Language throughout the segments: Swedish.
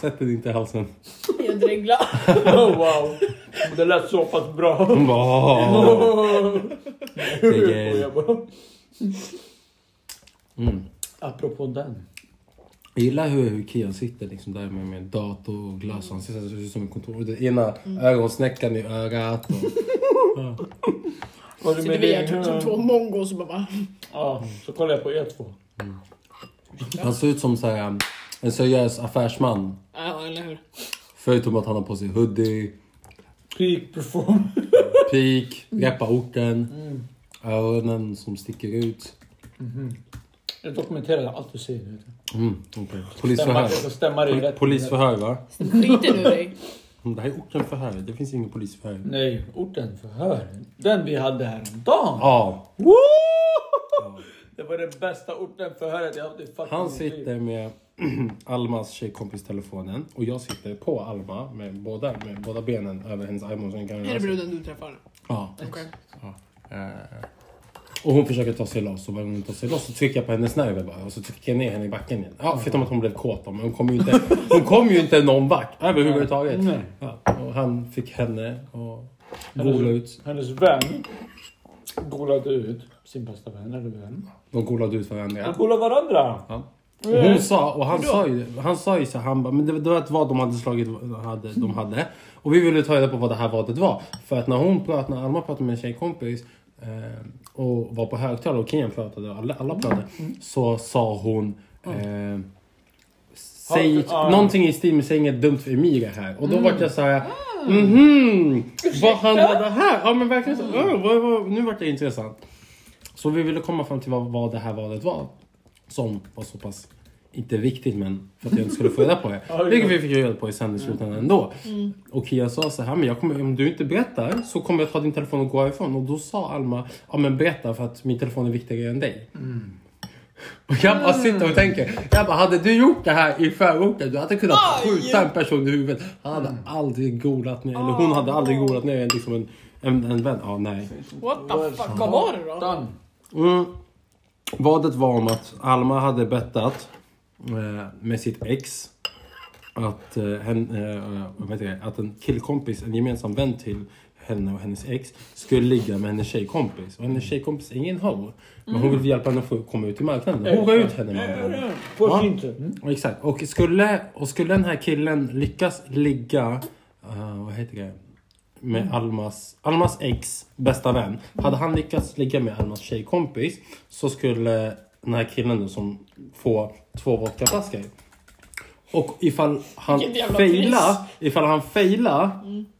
Sätt den inte i halsen. Jag dreglar. Oh, wow. Det lät så pass bra. Hon bara... "Åh." Det är- Jag bara- Mm. Apropå den. Jag gillar hur, hur Kian sitter liksom där med, med dator och glas. Han ser ut som en kontor. Det ena ögonsnäckan i ögat. Och, Var du Sitter med vi det? här typ som två mongos och bara... Ja, så kollar jag på er två. han ser ut som så här, en seriös affärsman. Ja, eller hur? Förutom att han har på sig hoodie, Peak perform. peak, reppa orten, öronen som sticker ut. Jag dokumenterar allt du säger. du. Mm, okay. Polisförhör. Polisförhör va? Skiter du dig? Mm, Det här är orten förhör. Det finns ingen polisförhör. Nej, orten förhör. Den vi hade häromdagen. Ja, Woo! Det var det bästa orten förhöret jag haft i fucking han sitter med Almas tjejkompis telefonen och jag sitter på Alma med båda, med båda benen över hennes kan Är det bruden du träffar? Ja. Okej. Eh, och hon försöker ta sig loss och varje gång hon tar sig loss så trycker jag på hennes nerver bara och så trycker jag ner henne i backen igen. Ja, förutom att hon blev kåt då, men hon kom ju inte, hon kom ju inte någon vart överhuvudtaget. Nej. Ja, och han fick henne att gola ut. Hennes vän golade ut sin bästa vän, eller vän. De golade ut varandra. De golade varandra. Ja. Och hon sa, och han sa ju, han sa ju så han bara, men det, det var ett vad de hade slagit, hade, de hade. Och vi ville ta reda på vad det här vadet var. För att när hon pratade, när Alma pratade med en tjejkompis eh, och var på högtalare och Kian pratade, alla, alla pratade, så sa hon eh, Säg ja. någonting i stil med säg inget dumt för Emilia här. Och då vart jag såhär, mhm, vad handlar det här? Ja men verkligen så, "Åh, vad, vad, nu vart det intressant. Så vi ville komma fram till vad, vad det här vadet var. Som var så pass, inte viktigt men för att jag inte skulle få reda på det. Ja, Vilket vi fick reda på i sen i slutändan ändå. Och Kia sa så här, men jag kommer, om du inte berättar så kommer jag ta din telefon och gå härifrån. Och då sa Alma, ja men berätta för att min telefon är viktigare än dig. Och jag bara sitter och tänker, jag bara, hade du gjort det här i förorten, du hade kunnat Aj! skjuta en person i huvudet. Han hade aldrig golat ner, eller hon hade aldrig golat ner liksom en, en, en vän. Ja, nej. What the fuck? Vad var det då? Dan. Mm. Vadet var om att Alma hade bettat eh, med sitt ex att, eh, hen, eh, det, att en killkompis, en gemensam vän till henne och hennes ex skulle ligga med hennes tjejkompis. Och hennes tjejkompis är ingen ho. Men hon vill hjälpa henne att få komma ut i marknaden. Hora ut henne med. På sin sätt. Mm. Exakt. Och skulle, och skulle den här killen lyckas ligga, eh, vad heter det, med Almas, Almas ex bästa vän. Hade han lyckats ligga med Almas tjejkompis så skulle den här killen då som få två vodkaflaskor. Och ifall han pris. ifall han failar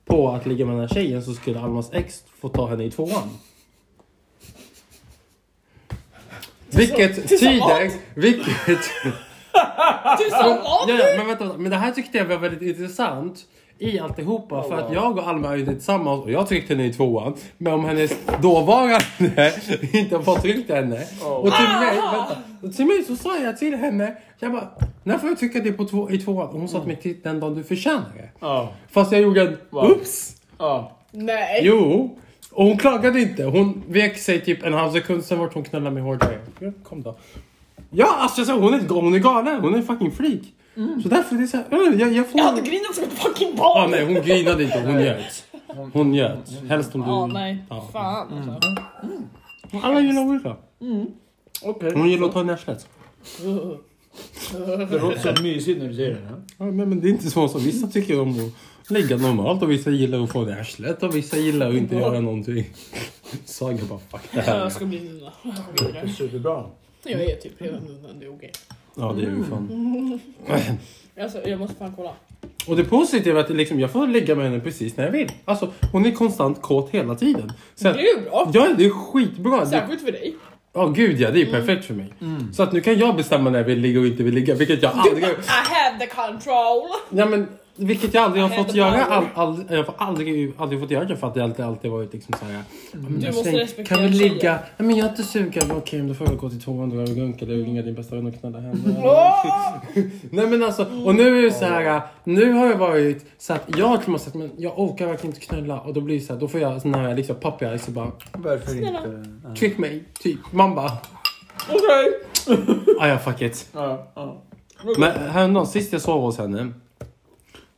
på att ligga med den här tjejen så skulle Almas ex få ta henne i tvåan. Vilket tyder, vilket Du sa vad? Ja, men vänta, men det här tyckte jag var väldigt intressant i alltihopa. För att jag och Alma är inte tillsammans och jag tryckte henne i tvåan. Men om hennes dåvarande inte har fått tryckt henne. Och till mig, vänta, och till mig så sa jag till henne, jag bara, när får jag trycka dig på två, i tvåan? Och hon sa till mig, till den dagen du förtjänar det. Ja. Fast jag gjorde en oops. Nej. Jo. Och hon klagade inte. Hon vek sig typ en halv sekund, sen vart hon knullade mig hårdare. Ja, kom då. Ja, alltså så hon, är, hon är galen. Hon är fucking freak. Så därför är det såhär, äh, jag, jag får... Jag hade grinat som ett fucking Ja, barn. nej, hon grinade inte. Hon njöt. Hon njöt. Helst om du... Ja, nej. Ja. Fan alltså. Alla gillar olika. Okej. Hon gillar att ta i arslet. Det låter så mysigt när du säger det. ja. Ja, men, men det är inte så som vissa tycker om att ligga normalt och vissa gillar att få det i arslet och vissa gillar att inte göra någonting. Saga bara fuck det här. Jag ska bli nunna. Superbra. Jag är typ redan nunna, det är okej. Ja, det är ju fan. Alltså, jag måste fan kolla. Och det positiva är att liksom, jag får ligga med henne precis när jag vill. Alltså, hon är konstant kåt hela tiden. Så att, Det är ju bra. ja, det är skitbra. Det, Särskilt för dig. ja, gud ja, det är ju perfekt för mig. Så att nu kan jag bestämma när jag vill ligga och inte vill ligga, vilket jag aldrig... I have the control. Ja, men, vilket jag aldrig har fått göra. All, all, jag har aldrig, aldrig fått göra det för att det alltid, alltid varit liksom såhär... ja, men Du måste säger, respektera Kan vi tjejer. ligga? Ja, men jag är inte sugen. Okej, men då får jag gå till toan, och runka eller ringa din bästa vän och knulla henne. Nej men alltså, och nu är det så här. Nu har det varit så att jag har till och med sagt men jag orkar verkligen inte knulla och då blir det så här, då får jag sån här liksom puppy eyes och bara Varför Snälla. inte? Ja. trick mig, typ. Man bara, Okej. ah, ja fuck it. Ja, ja. Men häromdagen, sist jag sov hos henne,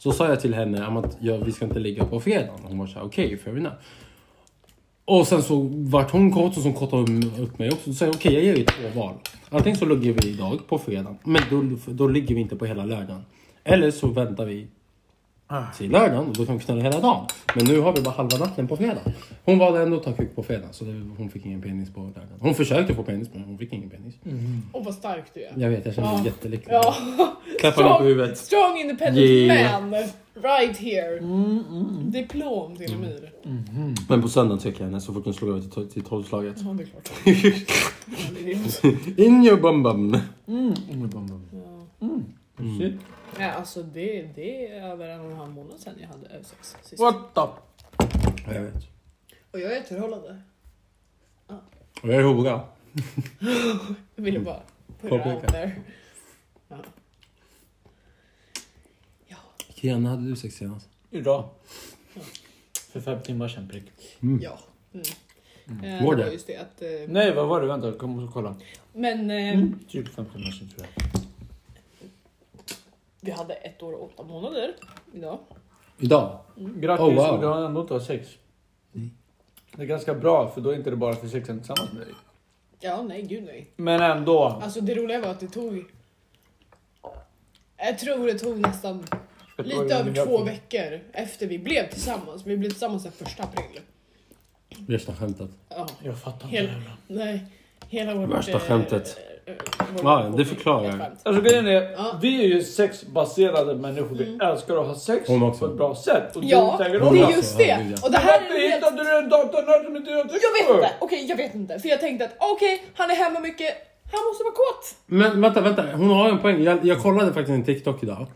så sa jag till henne att ja, vi ska inte ligga på fredagen. Hon var såhär, okej, fair enough. Och sen så vart hon kort och så kortade upp mig också. Så sa jag, okej, jag ger dig två val. Antingen så ligger vi idag på fredagen, men då, då ligger vi inte på hela lördagen. Eller så väntar vi till lördagen och då kan vi knulla hela dagen. Men nu har vi bara halva natten på fredag. Hon valde ändå att ta kuk på fredag så det, hon fick ingen penis på lördagen. Hon försökte få penis men hon fick ingen penis. Och vad stark du är. Jag vet, jag känner mig Ja. jättelycklig. Ja. Klappa mig på huvudet. Strong independent Yeah. man. Right here. Mm, mm. Diplom till Mm. Amir. Men på söndagen tycker jag henne så fort hon slår över till, till tolvslaget. Ja, det är klart. Är. In your bum bum. Mm. Mm. bum, bum. Ja. Mm. Shit. Ja, alltså det, det är över en och en halv månad sedan jag hade översex sist. What the? Jag vet. Och jag är i ett förhållande. Och jag är hora. Jag ville bara put it Påpeka. out there. Ja. Ja. När hade du sex senast? Idag. För fem timmar sedan prick. Mm. ja. Mm. Eh, Var det det? var just det att... Eh, Nej, vad var det? Vänta, kom och kolla. men eh, Mm. Typ fem timmar sedan tror jag. Vi hade ett år och åtta månader idag. Idag? Grattis, Oh, wow. du har ändå inte har sex. Mm. Det är ganska bra, för då är inte det bara för sexen tillsammans med dig. Ja, nej gud nej. Men ändå. Alltså det roliga var att det tog... Jag tror det tog nästan vad lite över två veckor efter vi blev tillsammans. Vi blev tillsammans den första april. Värsta skämtet. Ja, Jag fattar inte Hel- det heller. nej. Hela vårt... Värsta eh, skämtet. Eh, Ja, det förklarar. Alltså grejen är, Ja. vi är ju sexbaserade människor. Vi Mm. älskar att ha sex Hon också. på ett bra sätt. Och Ja, säkert det är just det. Och det här Varför är helt... hittade du en datornörd som inte gör sex Jag vet inte! Okej, jag vet inte. För jag tänkte att okej, han är hemma mycket. Han måste vara kåt. Men vänta, vänta. Hon har en poäng. Jag, jag kollade faktiskt en TikTok idag.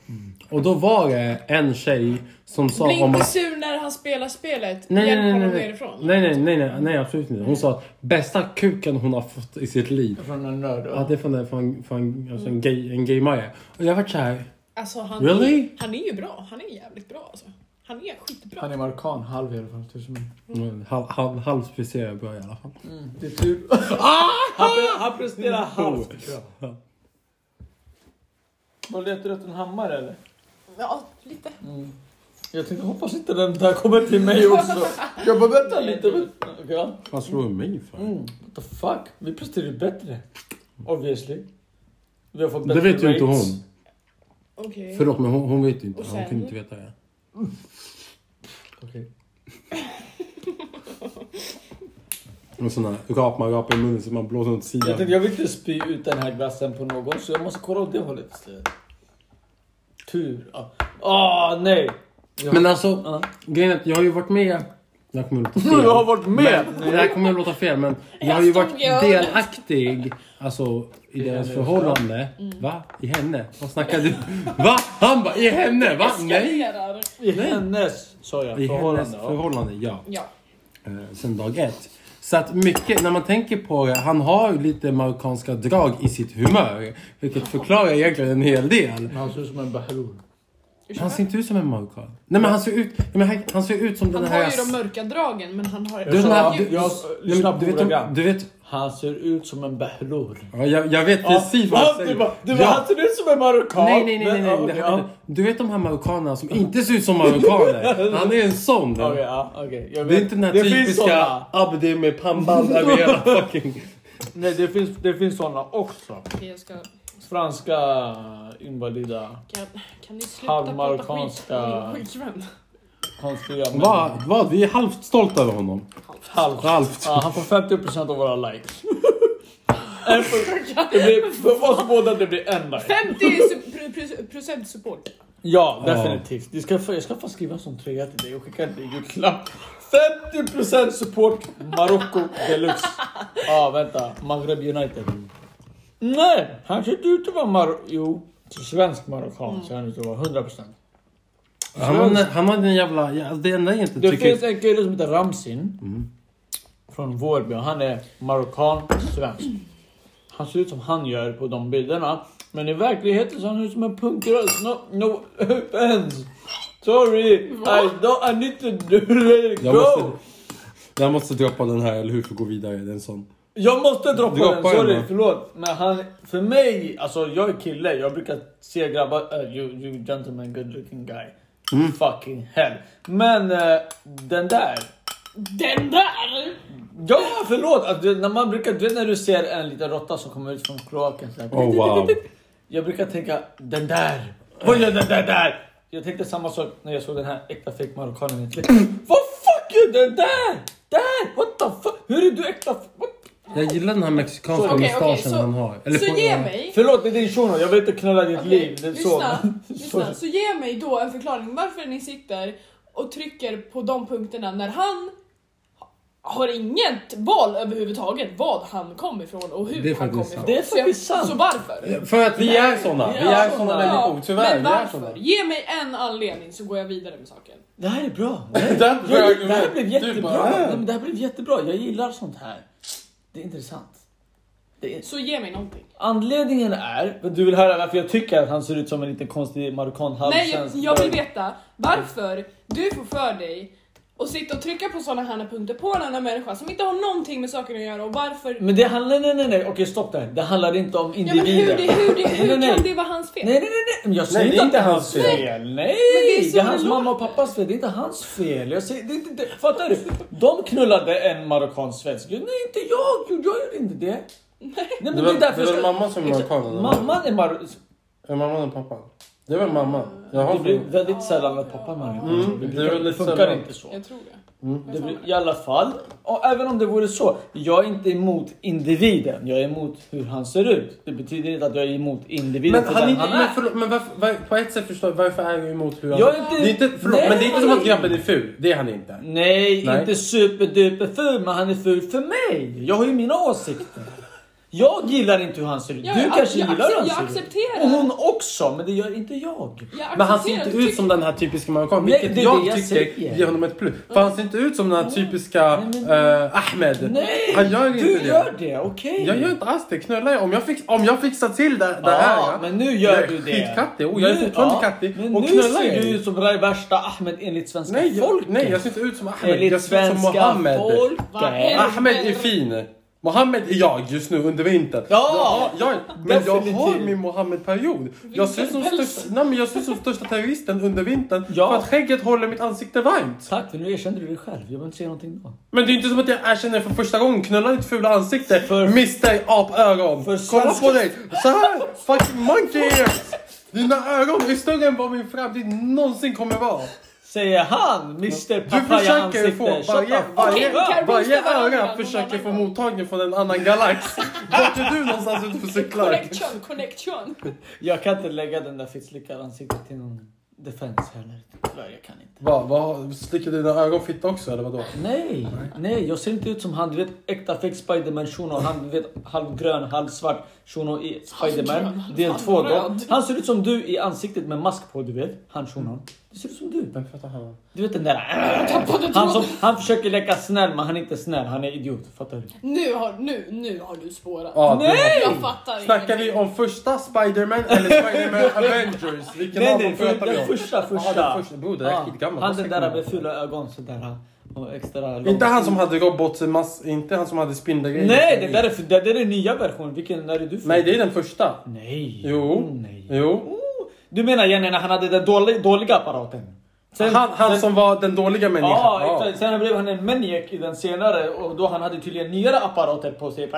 Och då var det en tjej som sa Bli om inte sur när han spelar spelet. Nej, Hjälp nej, nej, honom nej, nerifrån. nej, nej, nej, nej, nej, absolut inte. Hon sa att bästa kuken hon har fått i sitt liv. Från en nörd. Ja, det är från, en- från, från alltså en, gay, en gaymaja. Och jag vart såhär, Alltså han, Really? han är ju bra. Han är jävligt bra alltså. Han är skitbra. Han är marokkan, halv i alla fall. tusen mig. mm, halv, halv, halvspeciell bra i alla fall. Mm, det är tur. han, pre- han presterar halvt. jag. Vad letar du efter en hammare eller? Ja, lite. Mm. Jag tänkte hoppas inte den där kommer till mig också. Jag bara vänta lite. ja. Vad slår mig för? Mm, what the fuck? Vi presterar ju bättre. Obviously. Vi har fått Det bättre vet ju inte hon. Okej. Förlåt men hon, hon vet ju inte. Hon kan inte veta det. Okej. En sån här rap man rapar i munnen så man blåser åt Jag sidan. tänkte jag vill inte spy ut den här glassen på någon så jag måste kolla åt det hållet istället. Tur. Ah, ah nej! Jag, Men alltså, Ja. grejen är att jag har ju varit med... Det här kommer att låta fel. Du har varit med! Men, det här kommer att låta fel men jag har ju varit delaktig alltså, i deras förhållande. Va? I henne? Vad snackar du? Va? Han bara i henne? Va? Nej! I hennes, sa jag, I förhållande. hennes ja. förhållande, ja. Ja. Eh, sen dag ett. Så att mycket, när man tänker på det, han har ju lite marockanska drag i sitt humör. Vilket förklarar egentligen en hel del. Han ser ut som en Han ser inte ut som en marockan. Nej men han ser ut, nej, men han, han ser ut som den Han här... har ju de mörka dragen men han har Jag Du, här, du, jag- du, lyssna du, på vet, ordagrant. du vet... Han ser ut som en bahrur. Ja, jag, jag vet precis vad jag han, du säger. du bara, Ja. han ser ut som en marockan. Nej, nej, nej, nej, nej. ja. här, Du vet de här marockanerna som inte ser ut som marockaner? Han är en sån. Okej, ja, okej. Jag Det är vet. inte den här det typiska. Abdi med pannband över hela fucking... Nej, det finns, det finns såna också. Okej, jag ska... Franska invalida, Kan, kan ni sluta prata skit konstiga Vad? Vad? Vi är halvt stolta över honom. Halvt. Halvt. Ja, han får 50% av våra likes. En för, det blir, för oss båda det blir en like. 50 su- pro- pro- procent support. Ja, definitivt. Du ska, jag ska få skriva som tröja till dig och skicka i julklapp. 50% support Marocko deluxe. Ja, ah, vänta. Maghreb United. Nej, han ser inte ut att vara Mar... Jo, svensk marockan ser han ut att vara 100%. Han, har- han har den jävla... Ja, det enda jag inte Det tycker... finns en kille som heter Ramsin. Mm. Från Vårby. Han är marockan, svensk. Han ser ut som han gör på de bilderna. Men i verkligheten ser han ut som en punkröst. No, no offense. Sorry. I, don't, I need to do, let it Jag go. måste, jag måste droppa den här, eller hur? För att gå vidare. Det är en sån. Jag måste droppa Droppa den, den sorry, då. förlåt. Men han, för mig, alltså jag är kille, jag brukar se grabbar, uh, you, you gentleman, good looking guy. Fucking hell. Men eh, den där. Den där! Ja, förlåt. Att du, när man brukar, du vet när du ser en liten råtta som kommer ut från kloaken. så här, Oh, wow. Jag brukar tänka den där. Vad gör den där där? Jag tänkte samma sak när jag såg den här äkta fake marockanen. Vad fuck gör den där? Där! What the fuck? Hur är du äkta? What? Jag gillar den här mexikanska Okej, okej, mustaschen så- han har. Eller Så på- ge mig... Förlåt, det är din shuno. Jag vill inte knulla ditt Okej, liv. Det är så. lyssna, lyssna. Så ge mig då en förklaring varför ni sitter och trycker på de punkterna när han har inget val överhuvudtaget vad han kom ifrån och hur Det är han kom faktiskt ifrån. sant. Det är Så jag- faktiskt sant. Så varför? För att vi är såna. Vi är såna. människor. Tyvärr, men vi är varför? såna. Ge mig en anledning så går jag vidare med saken. Det här är bra. Det här, Det här blev- det här blev du jättebra. bara. Nej, men det här blev jättebra. Jag gillar sånt här. Det är intressant. Det är... Så ge mig någonting. Anledningen är, du vill höra varför jag tycker att han ser ut som en liten konstig marockan Nej, jag, jag vill veta varför du får för dig att sitta och trycka på sådana här punkter på en annan människa som inte har någonting med saken att göra och varför... Men det handlar, nej nej nej, okej stopp där. Det handlar inte om Ja men hur, det, hur, det, hur Nej, nej, kan nej. det vara hans fel? Nej nej nej, nej. Men jag säger Nej, det är inte att det hans hans fel. fel. Nej! det är Det är hans det mamma och pappas fel, det är inte hans fel. Jag säger, det inte, det. Fattar du? De knullade en marockansk svensk. Nej inte jag, jag gjorde inte det. Nej men Det det var, är därför det jag var ska- mamma som är marockan. eller? Mamman är marockansk. Är mamman och pappan? Det var mamma. Jag har Det blir väldigt sällan att pappa marockansk. Mm, det, det funkar sällan. inte så. Jag tror det. Det blir, I alla fall, och även om det vore så, jag är inte emot individen. Jag är emot hur han ser ut. Det betyder inte att jag är emot individen Men, för han inte, han men, förlåt, men varför, var, på ett sätt förstår jag varför är du emot hur han... Jag är inte- det är inte förlåt, Nej, men det är inte som att är- grabben är ful. Det är han inte. Nej, Nej. inte superduper ful, men han är ful för mig. Jag har ju mina åsikter. Jag gillar inte hur han ser ut. Ja, du jag- kanske jag gillar hur han jag ser ut. accepterar. Och hon också, men det gör inte jag. Jag Men han ser inte ut som den här typiska marockanen, vilket det är jag det jag tycker säger. ger honom ett plus. För han ser inte ut som den här typiska Nej, men- eh, Ahmed. Nej, han gör du inte det. gör det, okej? Jag gör inte alls det. Knullar jag. Om jag, fix, om jag fixar till det, det här. ja. men nu gör jag är du det. skitkattig och jag är Nu- fortfarande ja, kattig. Men och nu ser jag. du ut som värsta Ahmed enligt svenska Nej, jag, folket. nej, jag ser inte ut som Ahmed. Enligt jag ser ut som Mohammed. är? Ahmed är fin. Mohammed är jag just nu under vintern. Ja, jag, jag, men jag har min Mohammed-period. Jag ser som Vinterpäls. största, nej, men jag ser ut som största terroristen under vintern. Ja. För att skägget håller mitt ansikte varmt. Tack, för nu erkände du dig själv. Jag behöver inte säga någonting då. Men det är inte som att jag erkänner för första gången. Knulla ditt fula ansikte. För- Mr Apögon. För Kolla på dig. Så här. Fucking monkey ears. Dina ögon är större än vad min framtid någonsin kommer vara. Säger han, Mr Du Papaya försöker ansikte. få varje, the fuck varje, varje någon försöker få mottagning från en annan galax. Vart är du någonstans ute och cyklar? Connection, connection. Jag kan inte lägga den där fittslickade ansiktet till någon defense heller. Jag kan inte. Vad, vad, slickar dina ögon fitta också eller vadå? Nej, nej, jag ser inte ut som han. Du vet äkta fake Spiderman shuno. Han du vet halvgrön, halvsvart shuno i Spiderman. Del 2 då. Han ser ut som du i ansiktet med mask på, du vet. Han shunon. Det ser ut som du. Vem fattar han? Du vet den där... tappade Han, som, han försöker leka snäll men han är inte snäll. Han är idiot. Fattar du? Nu har, nu, nu har du spårat. Ja, du Nej! Jag fattar Snackar vi om första Spiderman eller Spiderman Avengers? Vilken Nej, av nej, dem pratar vi den om? första, första. Ja, den första. Bro, det där är Ja, skitgammalt. Han den där med om? fula ögon sådär. Och extra. Inte han som hade robotmass... Inte han som hade spindelgrejer. Nej, det där är, det där är den nya versionen. Vilken är det du för? Nej, det är den första. Nej. Jo. Nej. Jo. Du menar Jenny när han hade den dåliga, dåliga apparaten? Sen- Han, han sen- som var den dåliga människan. Ja, exakt. Sen blev han en maniac i den senare och då han hade tydligen nyare apparater på sig.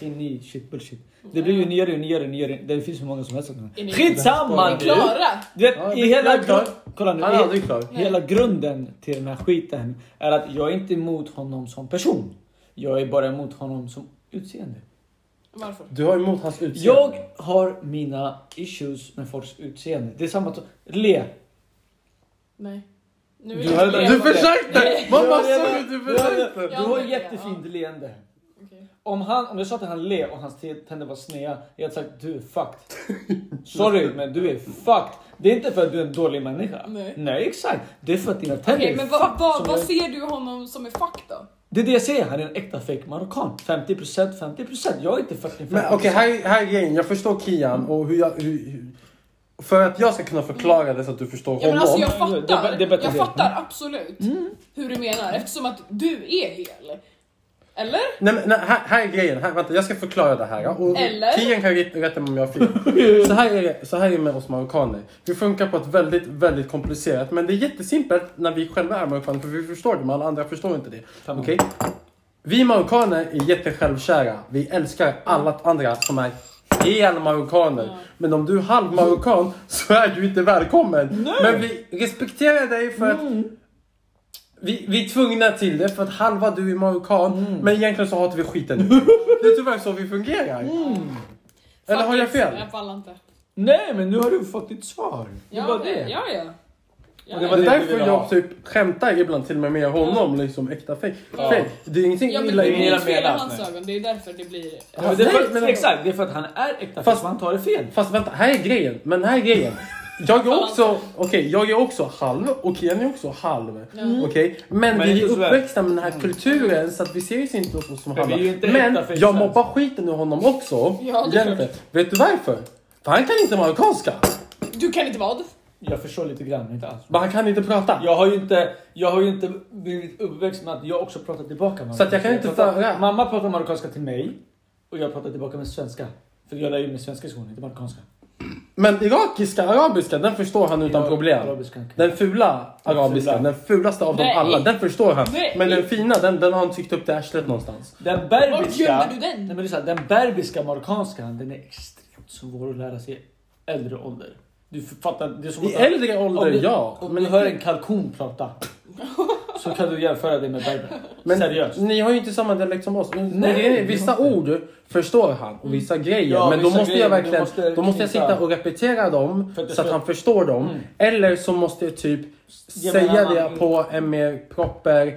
Geni, shit bullshit. Det blir ju nyare och nyare och nyare. Det finns hur många som helst. Skitsamma? Du vet, Ja, i hela klar. Kolla nu. Han är i- aldrig klar. Hela grunden till den här skiten är att jag är inte emot honom som person. Jag är bara emot honom som utseende. Varför? Du har emot hans utseende. Jag har mina issues med folks utseende. Det är samma sak. Le. Nej. Nu Du har- du försökte! Nej. Vad Du var har så redan- du försökte? Du har jättefint leende. Okej. Om, han, om jag sa att han le och hans te- tänder var sneda, jag hade sagt du är fucked. Sorry, men du är fucked. Det är inte för att du är en dålig människa. Nej. exakt. Det är för att dina tänder Okej, är men fucked. vad, vad, som vad jag- ser du honom som är fuck då? Det är det jag säger, han är en äkta fake marockan. 50% 50%. Jag är inte fucking 50%. Men okej, här, här är grejen. Jag förstår Kian och hur jag... Hur, hur, för att jag ska kunna förklara det så att du förstår Ja, men honom. alltså jag Det fattar, det bättre jag det. fattar absolut hur du menar eftersom att du är hel. Eller? Nej, men, nej, här, här är grejen, här, vänta jag ska förklara det här. Och Eller? Kian kan rätta rätta mig om jag har fel. Så här, är det, så här är det med oss marockaner. Vi funkar på ett väldigt, väldigt komplicerat, men det är jättesimpelt när vi själva är marockaner, för vi förstår det, men alla andra förstår inte det. Okej? Vi marockaner är jättesjälvkära. Vi älskar alla andra som är hel marockaner. Men om du är halv marockan så är du inte välkommen. Men vi respekterar dig för att vi, vi är tvungna till det för att halva du är marockan. Men egentligen så hatar vi skiten nu. Det är tyvärr så vi fungerar. Eller har jag fel? Jag pallar inte. Nej, men nu har du fått ditt svar. Det Ja, var det. Ja, ja. ja. Och det Det var det därför jag ha. typ skämtar ibland till och med med honom, liksom äkta fake. Ja. Fake. Det är ingenting Ja men illa det i fel hans ögon, det är därför det blir... Ja, men det är för, Nej, men- exakt, det är för att han är äkta Fast- fast man tar det fel. Fast vänta, här är grejen. Men här är grejen. Jag är också, okej, jag är också halv och Kian är också halv. Okej? Men, Men vi är uppväxta med den här kulturen så att vi ser oss inte oss som halva. Men jag mobbar skiten ur honom också. Ja. Vet du varför? För han kan inte marockanska. Du kan inte vad? Jag förstår lite grann, inte alls. Men han kan inte prata. Jag har ju inte, jag har ju inte blivit uppväxt med att jag också pratar tillbaka Så att jag kan inte pratar, föra- Mamma pratar marockanska till mig och jag pratar tillbaka med svenska. För jag lär ju mig svenska i skolan, inte marockanska. Men irakiska, arabiska, den förstår han utan problem. arabiska. Den fula arabiska, den fulaste av dem Nej. alla, den förstår han. Nej. Men den fina, den, den har han tryckt upp till arslet någonstans. Den Vart berbiska, gömde du den? Nej, men lyssna, den berbiska marockanskan, den är extremt svår att lära sig i äldre ålder. Du fattar, det är som I att- äldre om ålder, du, ja. Om Men du hör en kalkon prata så kan du jämföra det med berber. Men Seriöst. ni har ju inte samma dialekt som oss. Nej, vissa ord förstår han och vissa grejer. Ja, men då vissa måste grejer, jag verkligen måste då måste jag sitta och repetera dem För så att han förstår dem. Mm. Eller så måste jag typ en säga annan- det på en mer proper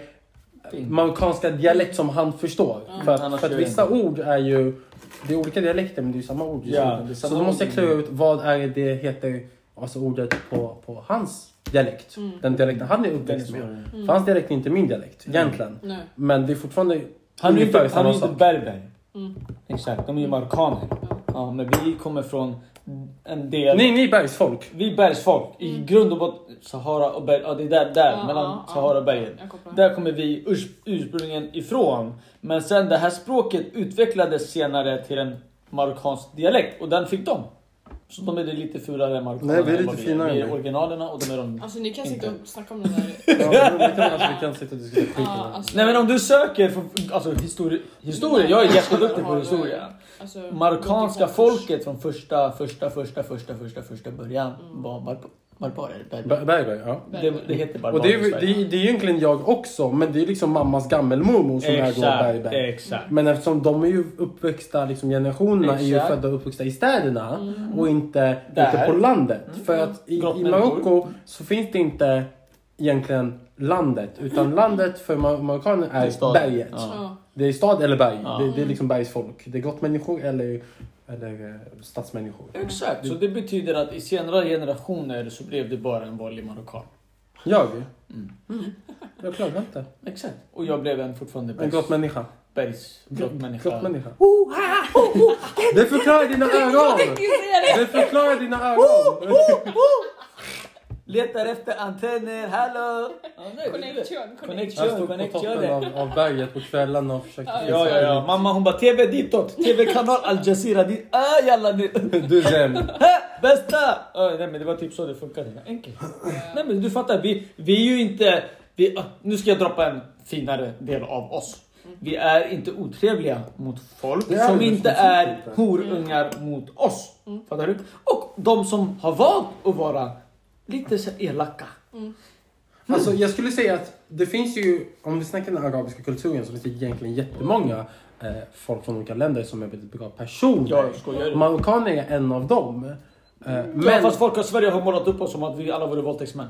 Fin. marockanska dialekt som han förstår. För att, för att jag vissa ord är ju det är olika dialekter men det är ju samma ord. Ja, så då måste jag klura ut vad är det heter, alltså ordet på, på hans dialekt. Mm. Den dialekten han är uppväxt med. svår. För hans dialekt är inte min dialekt egentligen. Nej. Men det är fortfarande Han är ju inte, han är inte berber. Mm. Exakt, de är ju marockaner. Ja, men vi kommer från en del... Ni, ni är bergsfolk. Vi är bergsfolk. I grund och botten, Sahara och berg, ja det är där, där Ja, mellan ja. Sahara och bergen. Där kommer vi urs, ursprungligen ifrån. Men sen det här språket utvecklades senare till en marockansk dialekt och den fick de. Så de är det lite fulare marockaner. Nej, vi är än lite finare Vi än är originalerna och de är de... Alltså ni kan sitta Inte. och snacka om det där. Ja, men vi, kan, alltså, vi kan sitta och diskutera skit Ja, om det. alltså, Nej men om du söker för, alltså historia, historia, jag är jätteduktig på historia. Alltså, Marockanska folket från första, första, första, första, första, första början var barb- barbarer. berber. Ber- Berber, ja. Det, det heter barbarer Och det är, det, är, det är egentligen jag också, men det är liksom mammas gammelmormor som är då Exakt, berber. exakt. Men eftersom de är ju uppväxta, liksom generationerna är ju Exakt. födda och uppväxta i städerna Mm. och inte Där. ute på landet. För att i, i. Marocko så finns det inte egentligen landet, utan landet för mar- marockaner är är berget. Ja. Det är stad eller berg. Ja. Det, det är liksom bergsfolk. Det är grottmänniskor eller, eller eh, stadsmänniskor. Exakt, så det betyder att i senare generationer så blev det bara en vanlig marockan. Jag? Mm. Jag klagar inte. Exakt. Och jag blev en fortfarande En bergs, grottmänniska. bergs grottmänniska. Grottmänniska. Det förklarar dina ögon! Det förklarar dina ögon! Letar efter antenner, hallå! Ja, nej, Connection, Jag Connection, stod på toppen av, av berget på kvällarna och försökte Ja, Ja, ja. Mamma hon bara TV ditåt, TV-kanal Al Jazeera dit. Ah, jalla nu. Du Zem. Hä, Bästa! Ah, nej men det var typ så det funkade. Enkelt. Nej men du fattar, vi, vi är ju inte... Vi, ah, nu ska jag droppa en finare del av oss. Vi är inte otrevliga mot folk är som vi inte är horungar mot oss. Fattar du? Och de som har valt att vara lite så elaka. Alltså jag skulle säga att det finns ju, om vi snackar den arabiska kulturen så finns det egentligen jättemånga eh, folk från olika länder som är väldigt bra personer. Jag skojar. Marockaner är en av dem. Eh, Men men fast folk i Sverige har målat upp oss som att vi alla vore våldtäktsmän.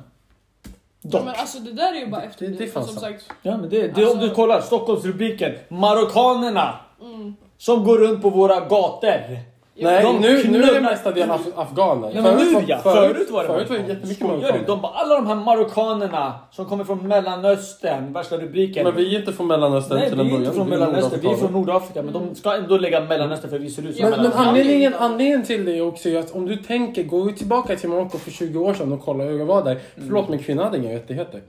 Ja, men alltså det där är ju bara Det- det efterblivet. fan Som sagt. Ja men det, det om Alltså- du kollar Stockholmsrubriken. Marockanerna Mm. som går runt på våra gator. Nej, De nu, nu är det knullar- mesta del af afghaner. Nej, men nu ja, förut var det Förut var det jättemycket marockaner. De bara, alla de här marockanerna som kommer från mellanöstern, värsta rubriken. Men vi är inte från Mellanöstern Nej, till vi en är början. inte från är Mellanöstern, vi är från. Nordafrika. Men de ska ändå lägga mellanöstern för vi ser ut som Men, men anledningen, anledningen till det är också att om du tänker, du tillbaka till Marocko för 20 år sedan och kollar hur det var där. Förlåt men kvinnor hade inga rättigheter.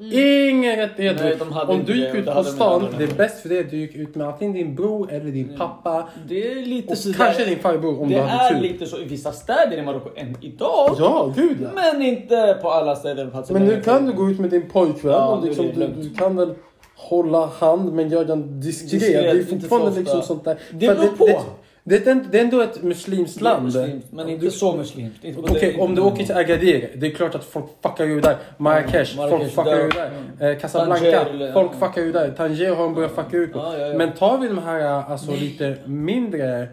Inga rättigheter! Mm. Nej, de hade om inte du gick ut på stan, det är bäst för dig att du gick ut med antingen din bror eller din pappa. Det är lite sådär. kanske din farbror Det är lite så i vissa städer i Marocko än idag. Ja, gud ja. Men inte på alla städer. och platser. Men nu kan du gå ut med din pojkvän Ja, och liksom, du, du kan väl hålla hand men göra den diskret. Det är fortfarande liksom sånt där. Det beror på. Det, det, det, är ändå- det är ändå ett muslimskt Det är land. muslimt, men inte Du- så muslimskt. Okej, det- om du åker till Agadir, det är klart att folk fuckar ju där. Marrakesh, Mm, folk fuckar ju där. där. Eh, Casablanca, Tanger, folk ja. fuckar ju där. Tanger har de börjat fucka ut på. Ja, ja, ja. Men tar vi de här alltså, lite mindre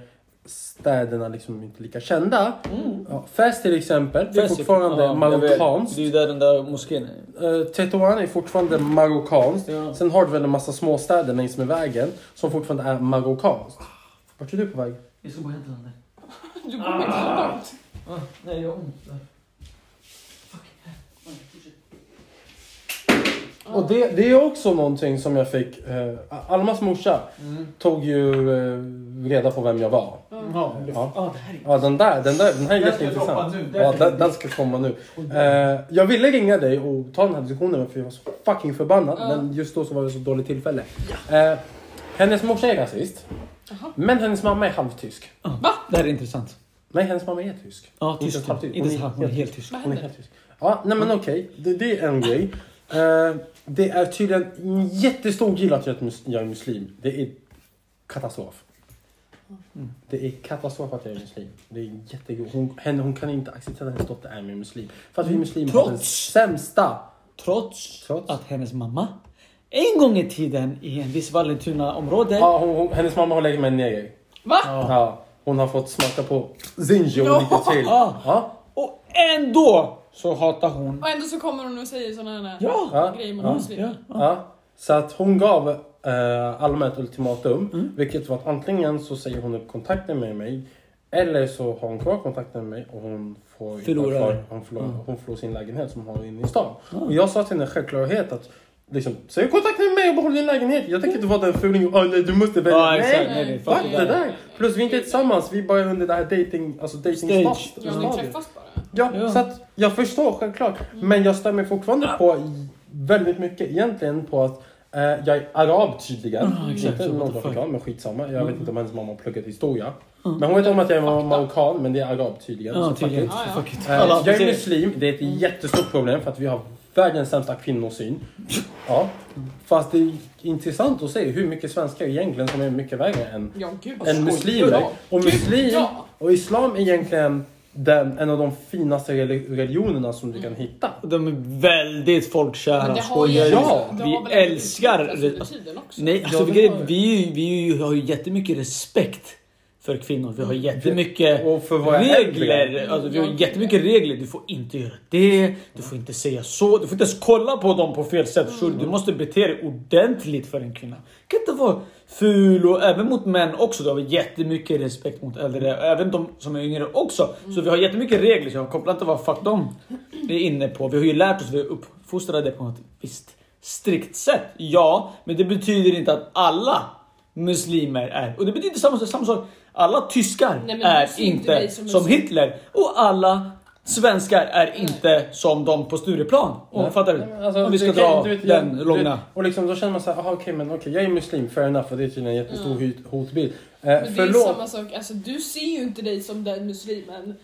städerna, liksom inte lika kända. Ja, Fes till exempel, det är Fes- fortfarande Mm. ja, marockanskt. Det är ju där den där moskén är. Uh, Tetuan är fortfarande marockanskt. Ja. Sen har du väl en massa småstäder längs med vägen som fortfarande är marockanskt. Vart är du på väg? Jag ska bara hämta den där. Du kommer inte så långt. Ah, nej, jag har ont Och det, det är också någonting som jag fick. Uh, Almas morsa Mm. tog ju eh, reda på vem jag var. Ja, Ja. ah, är... Ja, den där, den där, den här är jätteintressant. Ja, den, den ska komma nu. Eh, jag ville ringa dig och ta den här diskussionen för jag var så fucking förbannad. Ja. Men just då så var det så dåligt tillfälle. Eh, hennes morsa är rasist. Jaha. Men hennes mamma är halvtysk. Va? Det här är intressant. Nej, hennes mamma är tysk. Ja, Inte tysk. halvtysk. Inte Hon så hon är helt tysk. Vad Hon är händer? helt tysk. Ja, nej men okej. Det, det är en grej. Eh, det är tydligen en jättestor grej att jag är muslim. Det är katastrof. Mm. Det är katastrof att jag är muslim. Det är jättegod. Hon, henne, hon kan inte acceptera att hennes dotter är med muslim. För att vi muslimer har den sämsta. Trots, Trots. att hennes mamma en gång i tiden i en viss Vallentuna-område Ja, hon, hon, hennes mamma har legat med en neger. Va? Ja, hon har fått smaka på zinji och lite till. Ja. och ändå så hatar hon... Och ändå så kommer hon och säger såna här Ja. Grejer mot Ja. Ja. Ja, så att hon gav eh, Alma ett ultimatum. Mm. Vilket var att antingen så säger hon upp kontakten med mig. Eller så har hon kvar kontakten med mig och hon får, Förlorar. kvar, hon, förlorar, hon förlorar sin lägenhet som hon har inne i stan. Och jag sa till henne självklarhet att Liksom, säg kontakt med mig och behåll din lägenhet. Jag tänker inte vara den fulingen. Oh, nej, du måste välja. Ja, exakt. nej, Nej, nej, fuck det där. Plus vi är inte tillsammans. Vi är bara under det här dating, alltså dating Stage. Ja, ni träffas bara. Ja, Ja. så att jag förstår självklart. Men jag stämmer fortfarande på väldigt mycket egentligen på att eh, jag är arab tydligen. Ja, exakt. inte Så, nordafrikan, men skitsamma. Jag vet inte om hennes mamma har pluggat historia. Mm. Men hon vet om att jag är marockan, men det är arab tydligen. Ja, så fuck tydligen. it. Ja, ja. Eh, jag är muslim, det är ett jättestort problem för att vi har världens sämsta kvinnosyn. Ja. Fast det är intressant att se hur mycket svenskar egentligen som är mycket värre än Ja, gud. än muslimer. ja. Och muslim ja. och islam är egentligen den, en av de finaste reli- religionerna som du kan hitta. De är väldigt folkkära. Men det har ju... skojar du? Ja, det vi väl älskar- utvecklats under tiden också. Nej, alltså Ja, vi, det har vi, vi har ju jättemycket respekt för kvinnor. Vi har jättemycket Och för regler. Alltså, vi har jättemycket regler. Du får inte göra det, du får inte säga så, du får inte ens kolla på dem på fel sätt. förstår Du Du måste bete dig ordentligt för en kvinna. Du kan inte vara ful och även mot män också. Då har jättemycket respekt mot äldre. Även de som är yngre också. Så vi har jättemycket regler. Så jag kopplar inte vad fuck de är inne på. Vi har ju lärt oss, vi är uppfostrade på ett visst strikt sätt. Ja, men det betyder inte att alla muslimer är. Och det betyder samma, samma sak. Alla tyskar Nej, är inte som. Hitler. Och alla svenskar är inte som de på Stureplan. Och, Nej. fattar du? Alltså, Om vi ska dra vet, den jag- långa. du- Och liksom då känner man såhär, okej men okej jag är muslim, fair enough. Och det är tydligen en jättestor Ja. hot- hotbild. Eh, Men det är förlåt. samma sak, alltså du ser ju inte dig som den muslimen.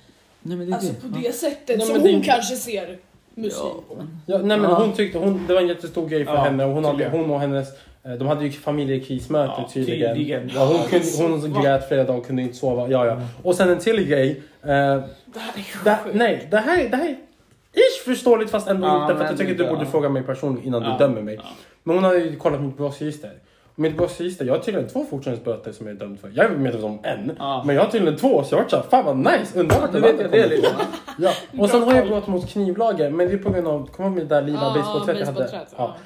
Nej, men det är Alltså det. på det sättet Nej, som men hon det- kanske ser muslim på. Ja, nej men Ja. hon tyckte, hon, det var en jättestor grej för Ja, henne och hon, hade, hon och hennes de hade ju familjekrismöte Ja, tydligen. tydligen. Ja, hon, kunde, hon grät flera dagar och kunde inte sova. Ja, ja. Och sen en till grej. Eh, Det här är det, nej, det här, det här är ish förståeligt fast ändå Ja, inte. För jag tycker att du borde fråga mig personligen innan Ja, du dömer mig. ja. Men hon hade ju kollat mitt brottsregister. Mitt brottsregister, jag har tydligen två fortsatsböter som jag är dömd för. Jag är medveten om en. Ja. Men jag har tydligen två så jag har såhär, fan vad nice! Undrar vart den vet jag det liksom. Ja, och sen har jag brott mot knivlagen, men det är på grund av, kommer du ihåg med det där lila Ja, basebollträet jag hade?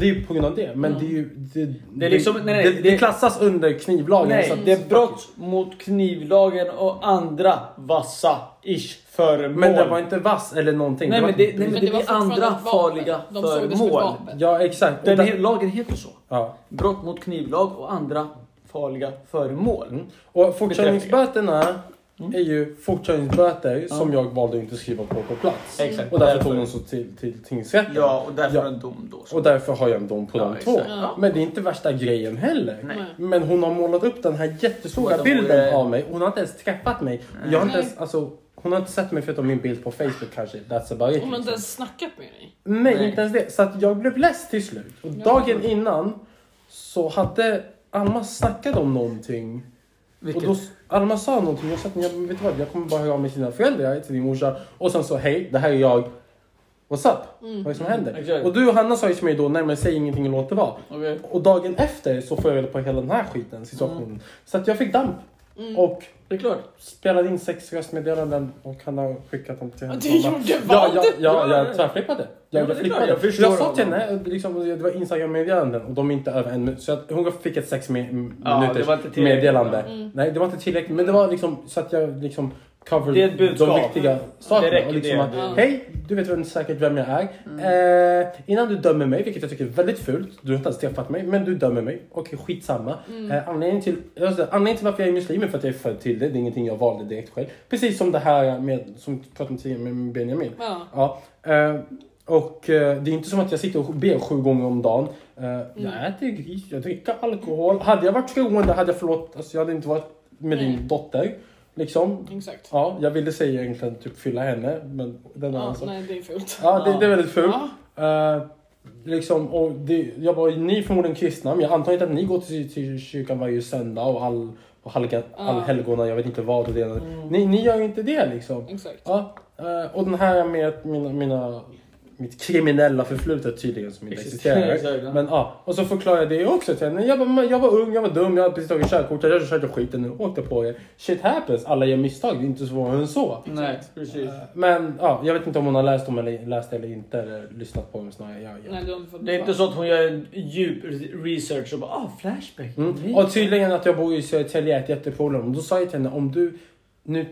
Det är ju på grund av det. Men det är ju... Det, Det är liksom- nej, nej, det, det, det- klassas under knivlagen. Nej, så det är brott mot knivlagen och andra vassa ish föremål. Men det var inte vass eller någonting. Nej, var men det, nej, men det det var andra vapen. farliga De det föremål. Ja, exakt. Den he- lagen heter så. ja. Brott mot knivlag och andra farliga föremål. Och fortkörningsböterna är ju fortkörningsböter som jag valde att inte skriva på på plats. Exakt. Och därför Därför. tog de så till, till tingsrätten. Ja, och därför Ja. en dom då. så. Och därför har jag en dom på Ja, de exakt. två. Ja. Men det är inte värsta grejen heller. Nej. Men hon har målat upp den här jättestora bilden vore- av mig. Hon har inte ens träffat mig. Jag har inte Nej. ens, alltså, hon har inte sett mig förutom min bild på Facebook kanske. That's about it. Hon har inte liksom. ens snackat med dig. Nej, Nej. inte ens det. Så att jag blev less till slut. Och dagen innan så hade Alma snackat om någonting. Vilket? Och då, Alma sa någonting. Jag sa att jag, vet vad, jag kommer bara höra av mig till dina föräldrar, till din morsa. Och sen så, hej, det här är jag. What's up? Mm. Vad är det som händer? Exakt. Och du och Hanna sa ju till mig då, nej men säg ingenting och låt det vara. Okej. Och dagen efter så får jag reda på hela den här skiten, situationen. Så att jag fick damp. Mm. Och Det är klart. spelade in sex röstmeddelanden och han har skickat dem till Ja, hennes du gjorde vad? ja, ja, Ja, ja. jag tvärflippade. Ja, Jag, jag flippade. jag jag sa till henne, liksom, det var Instagram-meddelanden och de är inte över en minut. Så att hon fick ett sex minuters meddelande. Mm. Nej, det var inte tillräckligt. Men det var liksom så att jag liksom covered Det är ett budskap. de viktiga sakerna. räcker och liksom det. att. Hej, du vet väl säkert vem jag är. Mm. Eh, innan du dömer mig, vilket jag tycker är väldigt fult. Du har inte ens träffat mig, men du dömer mig. Okej, skitsamma. Mm. Eh, anledningen, till, säger, anledningen till varför jag är muslim är för att jag är född till det. Det är ingenting jag valde direkt själv. Precis som det här med, som vi pratade om tidigare med Benjamin. Ja. Ja, eh, och eh, det är inte som att jag sitter och ber sju gånger om dagen. Eh, Jag äter gris, jag dricker alkohol. Hade jag varit troende hade jag förlåt, alltså jag hade inte varit med din dotter. Liksom. Exakt. Ja, jag ville säga egentligen typ fylla henne, men den Ja, alltså. nej, det är fult. Ja, det, det är väldigt fult. Ja. Eh, liksom, och det, jag var, ni är förmodligen kristna, men jag antar inte att ni går till, till kyrkan varje söndag och all, och halga, Ja. allhelgona, jag vet inte vad och det. Mm. Ni, ni gör inte det liksom. Exakt. Ja, eh, och den här med mina, mina, mitt kriminella förflutet tydligen som inte Existerar, existerar. ja. Men ja, och så förklarar jag det också till henne. Jag var, jag var ung, jag var dum, jag hade precis tagit körkort, jag körde skiten nu, åkte på det. Shit happens, alla gör misstag, det är inte svårare än så. Nej, precis. Eh, Men ja, jag vet inte om hon har läst dem eller läst eller inte, eller lyssnat på dem snarare. Jag, jag. Nej, Det är inte så att hon gör en djup research och bara ah, flashback. Mm. Och tydligen att jag bor i Södertälje är ett jätteproblem. Och Då sa jag till henne, om du nu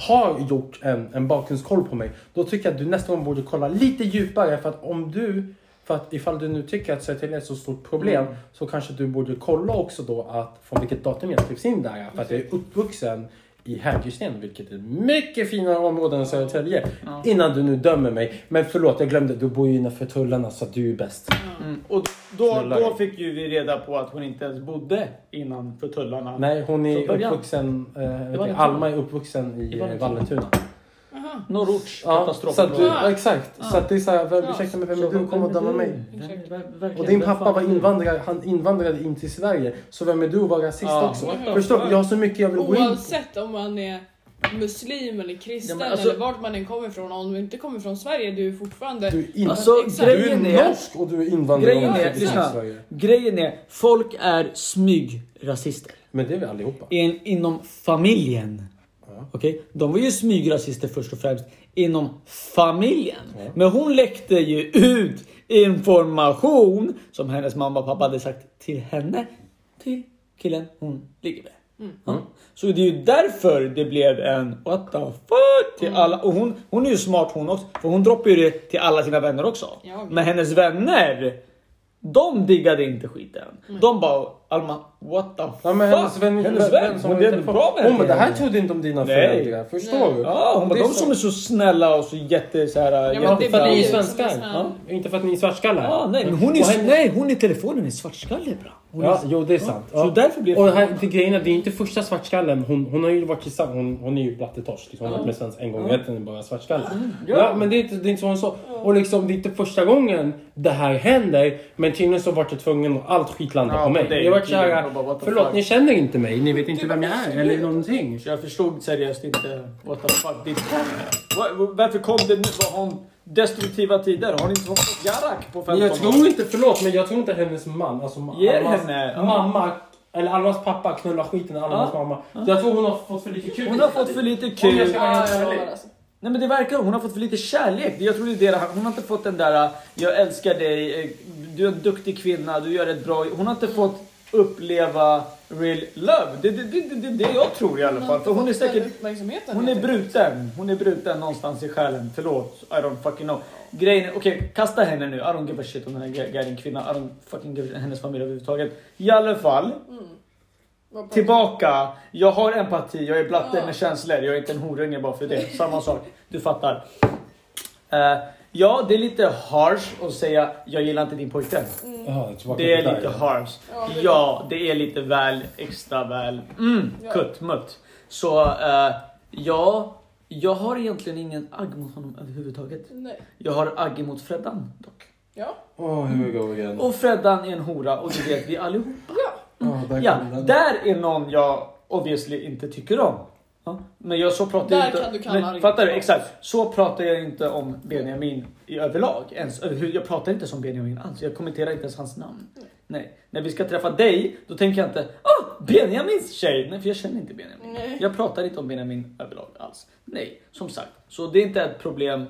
har gjort en, en bakgrundskoll på mig, då tycker jag att du nästa gång borde kolla lite djupare. För att om du, för att ifall du nu tycker att Södertälje är ett så stort problem, Mm. så kanske du borde kolla också då att från vilket datum jag skrivs in där. För att jag är uppvuxen i Hägersten, vilket är mycket finare område än Södertälje. Ja. Innan du nu dömer mig. Men förlåt, jag glömde, du bor ju innanför tullarna så du är bäst. Mm. Och då, då fick ju vi reda på att hon inte ens bodde innanför tullarna. Nej, hon är uppvuxen, eh. Alma är uppvuxen i, I i Vallentuna. Vallentuna. Aha. Norrorts Ja, så katastrof. att du, ja, exakt. Ja. Så att det är såhär, vem, Ja. ursäkta mig, vem är du kommer att döma mig? Exakt. Och din pappa var invandrare, han invandrade in till Sverige. Så vem är du att vara rasist Ja, också? Förstår du? Jag har så mycket jag vill gå in på. Oavsett om man är muslim eller kristen Ja, alltså- eller vart man än kommer ifrån. Om du inte kommer från Sverige, du är fortfarande... Du är, in, Alltså Exakt. du är grejen är, norsk och du är invandrare grejen och är, lyssna. Grejen är, folk är smygrasister. Men det är vi allihopa. In, inom familjen. Ja. Okej? De var ju smygrasister först och främst inom familjen. Ja. Men hon läckte ju ut information som hennes mamma och pappa hade sagt till henne. Till killen hon ligger med. Ja. Så det är ju därför det blev en what the fuck till alla. Och hon, hon är ju smart hon också. För hon droppar ju det till alla sina vänner också. Ja. Men hennes vänner, de diggade inte skiten. De bara Alma, what the fuck? Ja, men hennes vän, hennes vän, som hon på- bra med Hon bara, det här trodde inte om dina Nej. föräldrar. Förstår du? Ja, hon bara, de som är så snälla och så jätte så här. Ja, men Ja, det för att ni är svenskar. Ja. Inte för att ni är svartskallar. Ja, nej, men hon är, Och henne- nej, hon i telefonen är svartskalle bra. Hon Ja, är, jo det är sant. Så därför blir Och här, det grejen är, det är inte första svartskallen. Hon, hon har ju varit tillsammans, hon, hon är ju blattetorsk. Liksom. Hon har varit med svensk en gång i rätten, bara svartskalle. Ja. men det är inte, det är inte så hon så. Och liksom, det är inte första gången det här händer. Men tydligen så vart jag tvungen att allt skit landa Ja, på mig. Tydligen, såhär, bara, the förlåt fuck. ni känner inte mig, ni vet inte vem jag är eller någonting. Så jag förstod seriöst inte what the fuck ditt Var- Varför kom det nu? Var hon destruktiva tider? Har hon inte fått Jarak på 15 Men jag tror inte, förlåt men jag tror inte hennes man, alltså Ger Almas henne, mamma, eller Almas pappa knullar skiten ur Almas Ja. mamma. Jag tror hon har fått för lite kul. Hon har fått för lite kul. alltså. Nej men det verkar hon har fått för lite kärlek. Jag tror det är det här- Hon har inte fått den där jag älskar dig, eh, du är en duktig kvinna, du gör ett bra Hon har inte fått uppleva real love. Det är det, det, det, det jag tror i alla fall. För hon är säkert... Hon är bruten. Hon är bruten någonstans i själen. Förlåt. I don't fucking know. Grejen okej kasta henne nu. I don't give a shit om den här guiden kvinna. I don't fucking give a shit hennes familj överhuvudtaget. I alla fall. Vad- Tillbaka. Jag har empati. Jag är blatte med känslor. Jag är inte en horunge bara för det. Samma sak. Du fattar. Eh, ja, det är lite harsh att säga jag gillar inte din pojkvän. Tillbaka Det är lite harsh. Ja, det är Ja, det är lite väl extra väl. Mm, Ja. kuttmutt. Så eh, ja, jag har egentligen ingen agg mot honom överhuvudtaget. Nej. Jag har agg mot Freddan dock. Ja. Oh, here we go again. Och Freddan är en hora och det vet vi allihop. Ja. Oh, där Ja, där är någon jag obviously inte tycker om. Ja, Men jag så pratar jag Där inte... kan du kalla men, fattar du? Exakt. Så pratar jag inte om Benjamin i överlag. Ens, jag pratar inte som Benjamin alls. Jag kommenterar inte ens hans namn. Nej. När vi ska träffa dig, då tänker jag inte Åh, Benjamins tjej! Nej, för jag känner inte Benjamin. Nej. Jag pratar inte om Benjamin överlag alls. Nej, som sagt. Så det är inte ett problem.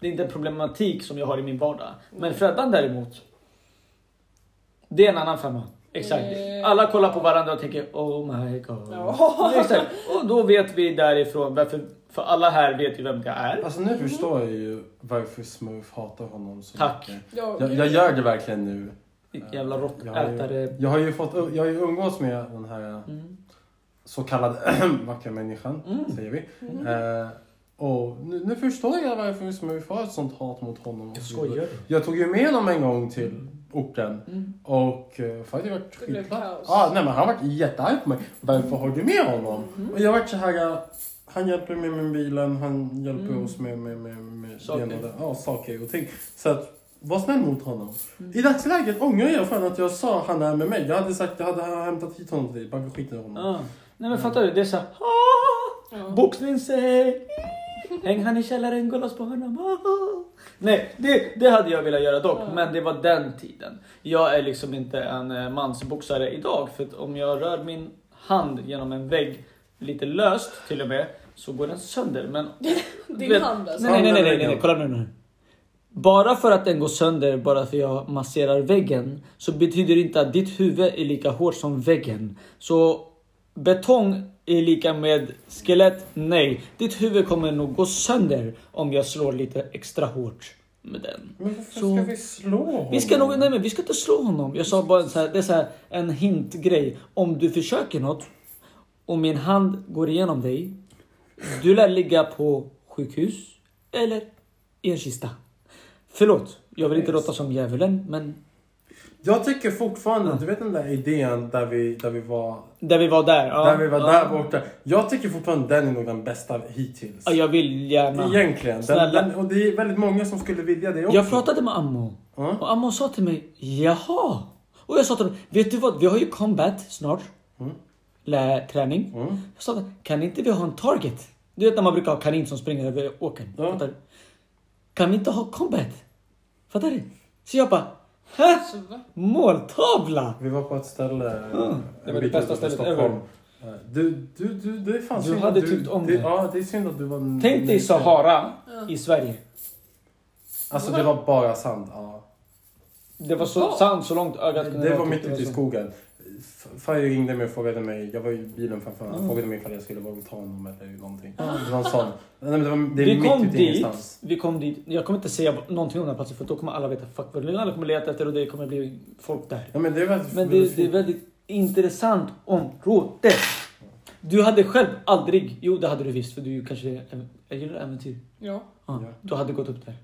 Det är inte en problematik som jag har i min vardag. Men Freddan däremot. Det är en annan femma. Exakt. Nej. Alla kollar på varandra och tänker oh my god. Ja. Exakt. Och då vet vi därifrån, varför, för alla här vet ju vem det är. Alltså nu förstår jag ju varför Smurf hatar honom så Tack. mycket. Ja, Jag, jag gör det verkligen nu. Jävla Jag har, råttätare. jag har ju fått, jag har ju umgås med den här Mm. så kallade vackra människan, Mm. säger vi. Eh, och nu, nu förstår jag varför Smurf har ett sånt hat mot honom. Jag skojar. Jag tog ju med honom en gång till orten Mm. och faktiskt varit Det skitglad. kaos. Ah, nej men han varit jättearg på mig. Varför har du med honom? Mm. Och jag varit så här. uh, Han hjälper mig med bilen, han hjälper Mm. oss med, med, med, med Saker. ja, saker och ting. Så att, var snäll mot honom. Mm. I dagsläget ångrar jag fan att jag sa han är med mig. Jag hade sagt, jag hade hämtat hit honom till dig, bara skit i honom. Ja. Nej men fattar du? Det är såhär ah, Ja. boxningssäng. Häng han i källaren, gå loss på honom. Nej, det, det hade jag velat göra dock. Ja. Men det var den tiden. Jag är liksom inte en eh, mansboxare idag. För att om jag rör min hand genom en vägg lite löst till och med så går den sönder. Men Din Vet- hand alltså. Nej, nej, nej, nej, nej, nej, kolla nu, nu. Bara för att den går sönder, bara för jag masserar väggen, så betyder det inte att ditt huvud är lika hårt som väggen. Så betong är lika med skelett? Nej. Ditt huvud kommer nog gå sönder om jag slår lite extra hårt med den. Men varför Så- ska vi slå honom? Vi ska nog, nej men vi ska inte slå honom. Jag sa bara så här, det är så här, en hintgrej. Om du försöker något och min hand går igenom dig. Du lär ligga på sjukhus eller i en kista. Förlåt, jag vill inte låta som djävulen men Jag tycker fortfarande, du vet den där idén där vi, där vi var, där vi var där. Ja, där vi var ja. där borta. Jag tycker fortfarande den är nog den bästa hittills. Ja, jag vill gärna. Egentligen. Den, den, och det är väldigt många som skulle vilja det också. Jag pratade med Ammo Ja. och Ammo sa till mig jaha. Och jag sa till honom, vet du vad? Vi har ju combat snart. Mm. Lä, träning. Mm. Jag sa, kan inte vi ha en target? Du vet när man brukar ha kanin som springer över åkern. Ja. Kan vi inte ha combat? Fattar du? Så jag bara, Hä? Måltavla! Vi var på ett ställe. Mm. Det var det bästa stället Stockholm. Eh, Du, du, du, det är fan Du synd hade att du, tyckt om det. det. Ja, det är synd att du var... Tänk dig Sahara i Sverige. Alltså det var bara sand. Ja. Det var så sand så långt ögat Det var mitt ute i så. skogen. Faye ringde mig och frågade mig, jag var i bilen framför honom, Mm. frågade mig ifall jag skulle vara och ta honom eller någonting. Det var en sån. Nej, men det, var, det är Vi mitt kom dit, ingenstans. vi kom dit. Jag kommer inte säga någonting om den här platsen för då kommer alla veta fuck vad det är. Alla kommer leta efter och det kommer bli folk där. Ja, men det är väldigt, Men det, det är väldigt intressant område. Du hade själv aldrig, jo det hade du visst för du kanske är- är gillar äventyr. Ja. Ja, Ja. Du hade gått upp där.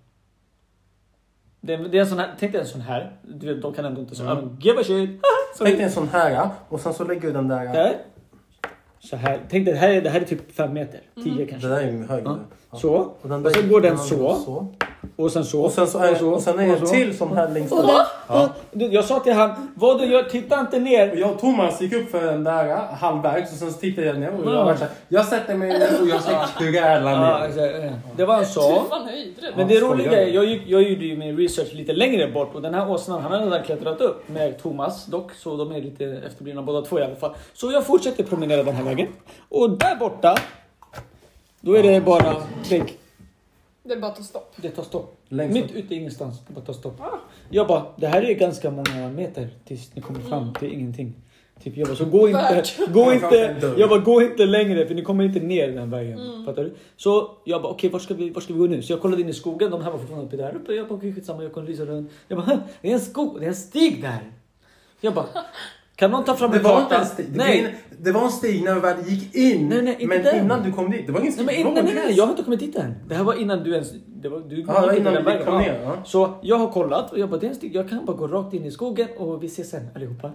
Det, är- det är en sån här, tänk dig en sån här. Du vet, de kan ändå inte så. Mm. Give a shit. Så, Tänk dig en sån här och sen så lägger du den där. där. Så här. Tänk dig, det här, är- det här är typ fem meter. Tio Det kanske. där är högre. Ja. Ja. Så. Och, den Och sen går den ja, så. Och sen så. Och sen så är, och sen är det och en så. till sån här längst Och bak. Ja. Och, jag sa till han, vad du gör, titta inte ner. Och jag och Thomas gick upp för den där halvvägs och sen så tittade jag ner och jag Ja. var såhär, jag sätter mig ner och jag ska kräla ner. ja. det var en så. höjdrädd. Men det roliga är, jag, gick, jag gjorde ju min research lite längre bort och den här åsnan han har redan klättrat upp med Thomas dock, så de är lite efterblivna båda två i alla fall. Så jag fortsätter promenera den här vägen. Och där borta, då är det bara vägg. Det är bara att ta stopp. Det tar stopp. Längst Mitt ute i ingenstans. Det bara tar stopp. Ah. Jag bara, det här är ganska många meter tills ni kommer fram till ingenting. Typ jag bara, så gå inte, gå inte, jag bara, gå inte längre för ni kommer inte ner den vägen. Mm. Fattar du? Så jag bara, okej var, ska vi, var ska vi gå nu? Så jag kollade in i skogen, de här var fortfarande uppe där uppe. Jag bara, okej skitsamma, jag kunde lysa runt. Jag bara, "Hä, det är en skog, det är en stig där. Jag bara, kan någon ta fram en karta? Nej. Det var en stig när vi väl gick in. Nej, nej, men den. innan du kom dit. Det var ingen Nej, men var nej, nej, nej, gräs. jag har inte kommit dit än. Det här var innan du ens... Det var, du Ja, gick innan vi kom ner. Ja. Så jag har kollat och jag bara, det är en stig. Jag kan bara gå rakt in i skogen och vi ses sen allihopa.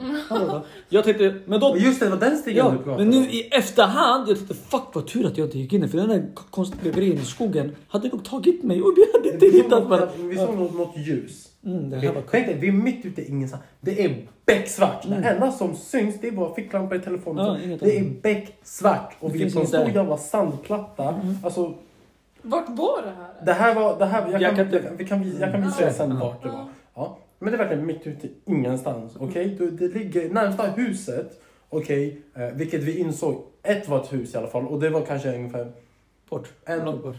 Jag tänkte, men då... Och just det, det var den stigen Ja, du pratade men nu i efterhand, jag tänkte fuck vad tur att jag inte gick in för den där konstiga grejen i skogen hade nog tagit mig och vi hade inte hittat varandra. vi såg något, något ljus. Mm, det här var Tänk dig, vi är mitt ute i ingenstans. Det är becksvart. Det enda som syns det är våra ficklampor i telefonen. Ja, det är becksvart. Och Det vi är på en stor jävla sandplatta. Alltså, Vart var det här? det här var... Det här, jag, Jag kan, kan inte- jag, kan, vi kan, visa- jag kan visa Mm. sen Ja. vart det var. Ja. Men det är verkligen mitt ute i ingenstans. Okej? Du- Det ligger närmsta huset. Okej? Eh, vilket vi insåg. Ett var ett hus i alla fall. Och det var kanske ungefär bort. en Långt bort.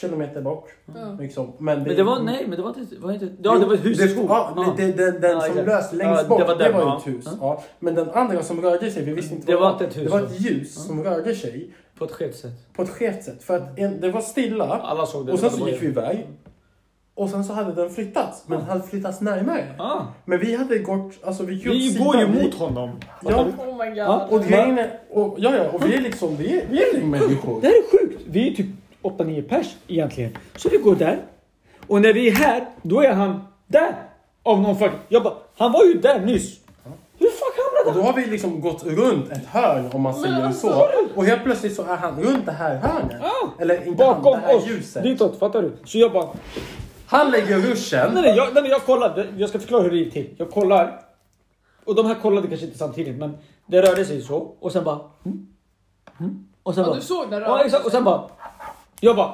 Kilometer bort. Ja. Liksom. Men, Men det var, nej men det var inte, var inte ja det var ett hus i det, skog. ja, Ja. det, det, den Ja, som exakt. löst längst Ja, bort, det det var var, den, ett ja. hus. Ja. Ja. Men den andra som rörde sig, vi visste inte Det vad var inte ett hus, Det var va? ett ljus Ja. som rörde sig På ett skevt sätt. på ett skevt sätt. För att en, det var stilla Alla såg det. och sen det så var gick vi iväg. Och sen så hade den flyttats, men den hade flyttats närmare. Ah, Men vi hade gått, alltså vi gick vi går ju mot honom. Ja. Oh my god. Och grejen är, och, ja, ja, och vi är liksom, vi är, vi är människor. Det här är sjukt. Vi är typ 8-9 pers egentligen. Så vi går där. Och när vi är här, då är han där. Av någon fucking... Jag bara, han var ju där nyss. Hur fuck hamnade Och då har vi liksom gått runt ett hörn om man säger alltså- så. Och helt plötsligt så är han runt det här hörnet. Ja. Eller inte han, Bakom det här oss. ljuset. Ditåt, fattar du? Så jag bara... Han lägger ruschen. Nej, nej, jag, nej, jag kollar. Jag ska förklara hur det gick till. Jag kollar. Och de här kollade kanske inte samtidigt, men det rörde sig så. Och sen bara... Mm, mm, och sen Ja, bara... du såg den Ja, exakt. Och sen bara... Jag bara...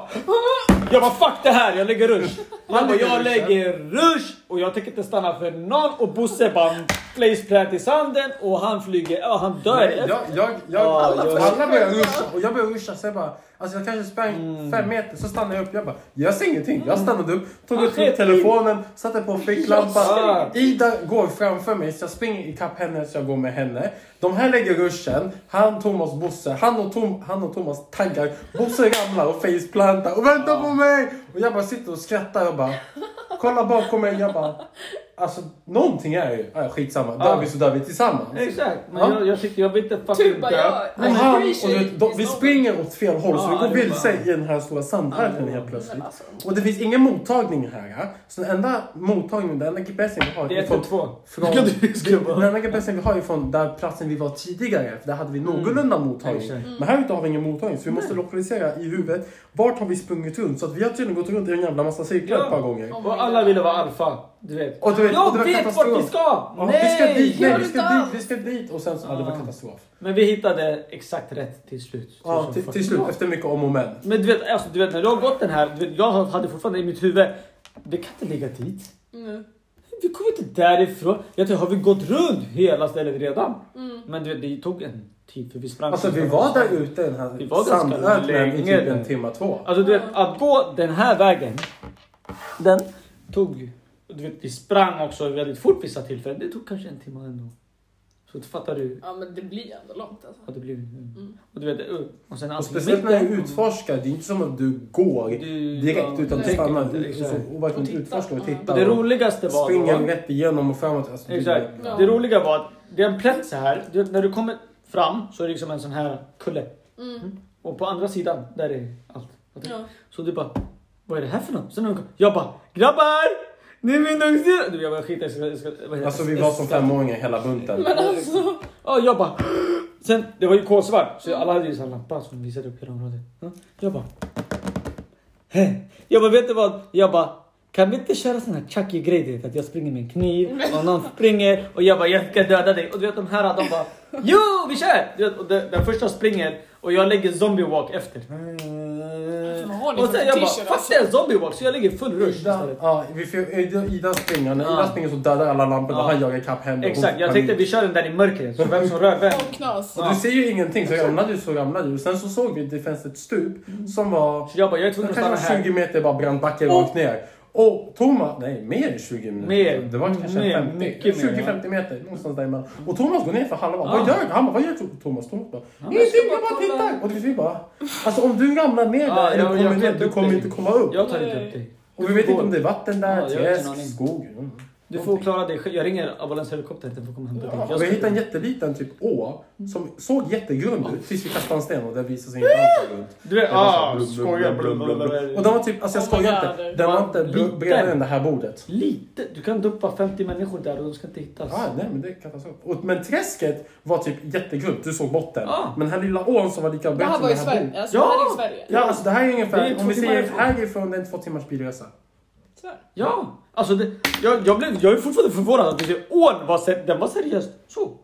Jag bara fuck det här, jag lägger rush. Han bara jag lägger rush. Och jag tänker inte stanna för någon. Och Bosse bara faceplant i sanden. Och han flyger, ja han dör. Nej, jag, jag, jag, Ja, alla, alla börjar ruscha och jag börjar ruscha så jag bara Alltså jag kanske sprang Mm. fem meter så stannade jag upp. Jag bara, jag ser ingenting. Jag stannade upp, tog Ah, ut skit. telefonen, satte på ficklampan. Ida går framför mig så jag springer ikapp henne så jag går med henne. De här lägger ruschen. Han, Thomas, Bosse. Han och, Tom, han och Thomas taggar. Bosse ramlar och faceplantar och väntar på mig. Och jag bara sitter och skrattar och bara kollar bakom mig. Jag bara, alltså någonting är ju, ja, skitsamma. Dör Ja. vi så dör vi tillsammans. Exakt, men Ja. jag, jag tyckte jag vill inte fucking Typ dö. jag- Och I han, och vet, de, vi springer åt fel håll så Ja, vi går vilse i den här stora sandöknen helt plötsligt. Alltså, Och det finns ingen mottagning här. ja. Så den enda mottagningen, den enda GPSen vi har Det är från, 112. från, den enda GPSen vi har är från där platsen vi var tidigare. För där hade vi någorlunda mottagning. Exakt. Men här ute har vi ingen mottagning så vi måste lokalisera i huvudet. Vart har vi sprungit runt? Så att vi har tydligen gått runt i en jävla massa cirklar Ja. ett par gånger. Och alla ville vara alfa, du vet. Och du vet, och jag det var vet katastrof. vart vi ska! Ja, vi ska dit, nej, vi ska dit, vi ska dit. Och sen så, ja, det var katastrof. Men vi hittade exakt rätt till slut. Ja, till, till slut, efter mycket om och men. Men du vet, alltså, du vet när du har gått den här, du vet, jag hade fortfarande i mitt huvud, det kan inte ligga dit. Mm. Vi kommer inte därifrån. Jag tänkte, har vi gått runt hela stället redan? Mm. Men du vet, det tog en tid för vi sprang. Alltså vi var där ute den här Vi var sandöknen i typ en timme, två. Alltså du vet, att gå den här vägen, den tog... Du vet, vi sprang också väldigt fort vissa tillfällen. Det tog kanske en timme ändå. Så fattar du Ja men det blir ändå långt alltså. vad det blev. Mm. Och du vet, och sen Och alltså speciellt när du utforskar, det är inte som att du går Du- direkt ja, utan du stannar och, verkligen utforskar och Ja. tittar. Det roligaste var Springer rätt igenom och framåt. Alltså, det- Exakt. Ja. Det roliga var att det är en plätt så här. Du när du kommer fram så är det liksom en sån här kulle. Mm. Och på andra sidan, där är allt. Ja. Så du bara, vad är det här för något? Sen jag bara, grabbar! Ni är min! Du, Jag bara, skit jag ska, jag ska, vad heter det? Alltså vi var som femåringar hela bunten. Men alltså. Ja, jag bara... Sen, det var ju kolsvart, så alla hade ju en lampa som visade upp hela området. Ja, jag bara... Jag bara, vet du vad? Jag bara, kan vi inte köra sån här chucky grej du vet? Att jag springer med en kniv och någon springer och jag bara, jag ska döda dig. Och du vet de här, de bara, jo vi kör! Du vet, och den, den första springer och jag lägger zombie walk efter. Ni och sen jag bara, fuck alltså? det, zombie walk. Så jag ligger full rush Ida, istället. ja, vi får, Ida, Ida springer. När. Ida springer så dödar alla lamporna. Ja. Han jagar ikapp henne. och Exakt, jag tänkte vi kör den där i mörkret. Så vem som rör vem. Och du ser ju ingenting så ramlade du så ramlade du. Sen så såg vi att det fanns ett stup som var Så jag bara, jag är tvungen att kanske stanna var 20 här. meter bara brant backe rakt ner. Och Thomas, nej mer än 20 minuter. Mer. Det var kanske Mer, 50, mycket mer, 20-50 meter. Någonstans däremellan. Och Thomas går ner för halva. Ja. Vad gör du? Han bara, vad gör Thomas? Thomas bara, ingenting, jag bara bara kolla." tittar. Och vi bara, alltså om du ramlar ner där eller kommer ner, du kommer inte komma upp. Jag tar inte upp dig. Och vi vet inte om det är vatten där, träsk, skog. Mm. Du får klara dig själv. Jag ringer ambulanshelikoptern för att komma och hämta dig. Jag Och vi ska- hittade en jätteliten typ å som såg jättegrund ut tills vi kastade en sten och det visade sig inte alls vara grund. Du var ah, skojar. Och den var typ, alltså jag skojar inte, den var inte bredare än det här bordet. Lite. Du kan duppa 50 människor där och de ska inte hittas. Ah, nej men det är katastrof. Och, men träsket var typ jättegrunt, du såg botten. Ah. Men den här lilla ån som var lika Det här som var i det här Sverige. bordet. Alltså, Ja. det här är i Sverige. Ja alltså det här är ungefär, är om vi säger ifrån. härifrån, det är en två timmars bilresa. Här. Ja, alltså det, jag, jag, blev, jag är fortfarande förvånad att du säger ån var, ser- den var seriöst så.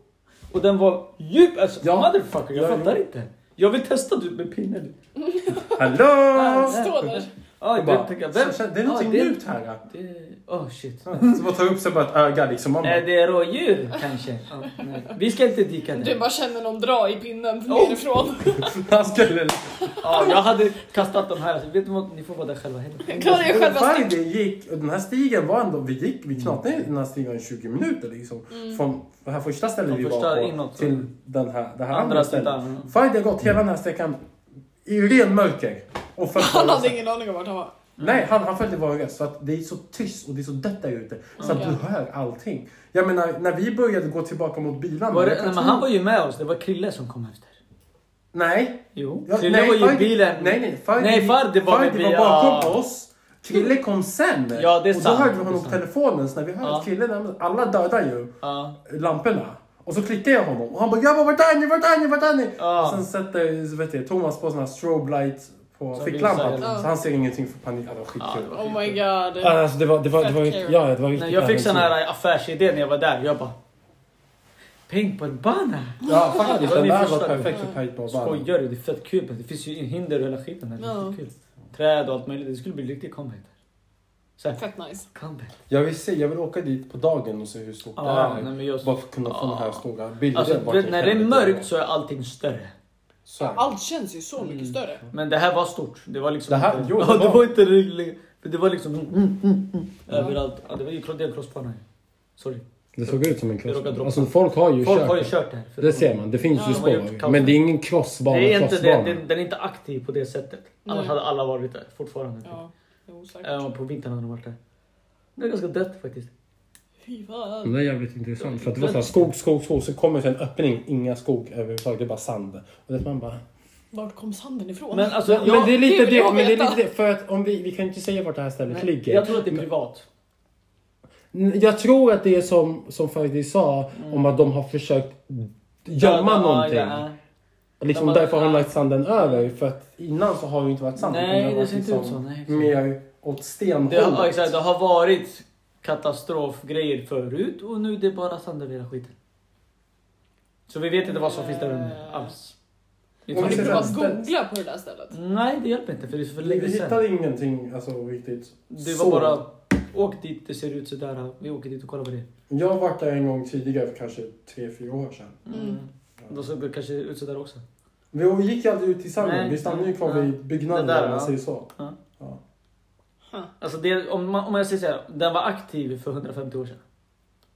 Och den var djup, alltså Ja. motherfucker, jag Ja, fattar ja. inte. Jag vill testa du med pinnen. Hallå! Stå där. Ja, Och bara, det, tänker jag, vem? så- så- det är någonting mjukt här. Det, oh shit. Så bara tar upp sig bara ett öga liksom. Man bara, Är det rådjur kanske? Nej. Vi ska inte dyka Du där. bara känner någon dra i pinnen Oh. nerifrån. han skulle... Ja, jag hade kastat dem här. Vet du? Ni får vara där själva. Det gick, och den här stigen var ändå, vi gick, vi knatade ner den här stigen i 20 minuter liksom. Från det här första stället Från vi var på inåt, till den här, det här Andra andra stället. sidan. Varje gått hela den här sträckan i ren mörker. Och följt Han hade ingen aning om vart han var. Nej, han, han följde vår resa. Så att det är så tyst och det är så dött där ute. Så att du hör allting. Jag menar, när vi började gå tillbaka mot bilarna. Var det, men han var ju med oss. Det var Krille som kom efter. Nej. Jo. Ja, Krille nej, var ju i bilen. Nej, nej. Fardi, Nej, Fardi var Fardi var bakom ja. oss. Krille kom sen. Ja, det är och sant, då hörde vi honom på telefonen. Så när vi hörde Ja. Krille närmade Alla dödar ju Ja. lamporna. Och så klickar jag honom och han bara “grabbar vart är ni, vart är ni, vart är ni?” Ja. Och sen sätter vet jag, Thomas på sån här strobe light på Så ficklampan. Så han ser ingenting för panik. Det var skitkul. Oh my god. Alltså det var, det var, det var, ja, det var riktigt Nej, jag fick sån här affärsidé när jag var där. Jag bara... Paintballbana? Ja faktiskt, Det var den där var perfekt för paintball. Skojar du? Det är fett kul. Det finns ju hinder och hela skiten här. Det är Ja. riktigt kul. Träd och allt möjligt. Det skulle bli riktigt comeback. Fett nice. comeback. Jag vill se, jag vill åka dit på dagen och se hur stort Ja, det är. nej, men jag... Bara för att kunna få den här stora bilden. Alltså, när det är mörkt så är allting större. Så det. Allt känns ju så mycket Mm. större. Men det här var stort. Det var liksom Det här- inte... jo, det ja, det var- var inte... för Det var liksom... Mm, mm, mm, mm, överallt. Ja, det var ju det en crossbana. Sorry. Det såg ut som en Det crossbana. Alltså folk har ju Folk kört har ju det. kört det här. Det ser man, det finns Ja, ju spår. Men det är ingen crossbana, Det är inte det. crossbana. Den, den är inte aktiv på det sättet. Annars Nej. hade alla varit där fortfarande. Ja, jo säkert. Även på vintern hade de varit där. Det är ganska dött faktiskt. Fy fan. Det är jävligt intressant. För att det var så här, skog, skog, skog. Så kommer det en öppning, inga skog överhuvudtaget. Det är bara sand. Och det är man bara... Vart kom sanden ifrån? Men alltså, Men, jag, men det är lite det det. Men det är lite det. För att om vi, vi kan inte säga vart det här stället nej, ligger. jag tror att det är privat. Jag tror att det är som, som faktiskt sa om att de har försökt gömma Ja, någonting. ja. Liksom De har- därför har de lagt sanden över. För att innan så har det inte varit sand. Nej, det ser inte liksom ut så. Nej. Mer åt stenhållet. Det har, ja, exakt, det har varit katastrofgrejer förut och nu är det bara sand över hela skiten. Så vi vet inte vad som finns där under alls. Vi Om tror ni vi inte- den- googla på det där stället? Nej, det hjälper inte för det är för Vi länge vi sedan. hittade ingenting alltså, riktigt. Det så. var bara, åk dit, det ser ut sådär. Vi åker dit och kollar vad det. Jag har varit där en gång tidigare för kanske tre fyra år sedan. Mm. Då såg det kanske ut sådär också. Vi gick ju aldrig ut tillsammans. Nej. Vi stannade ju kvar Ja. vid byggnaden Det där, om man ja. säger så. Ja. Ja. Alltså det, om, man, om jag säger såhär, den var aktiv för 150 år sedan.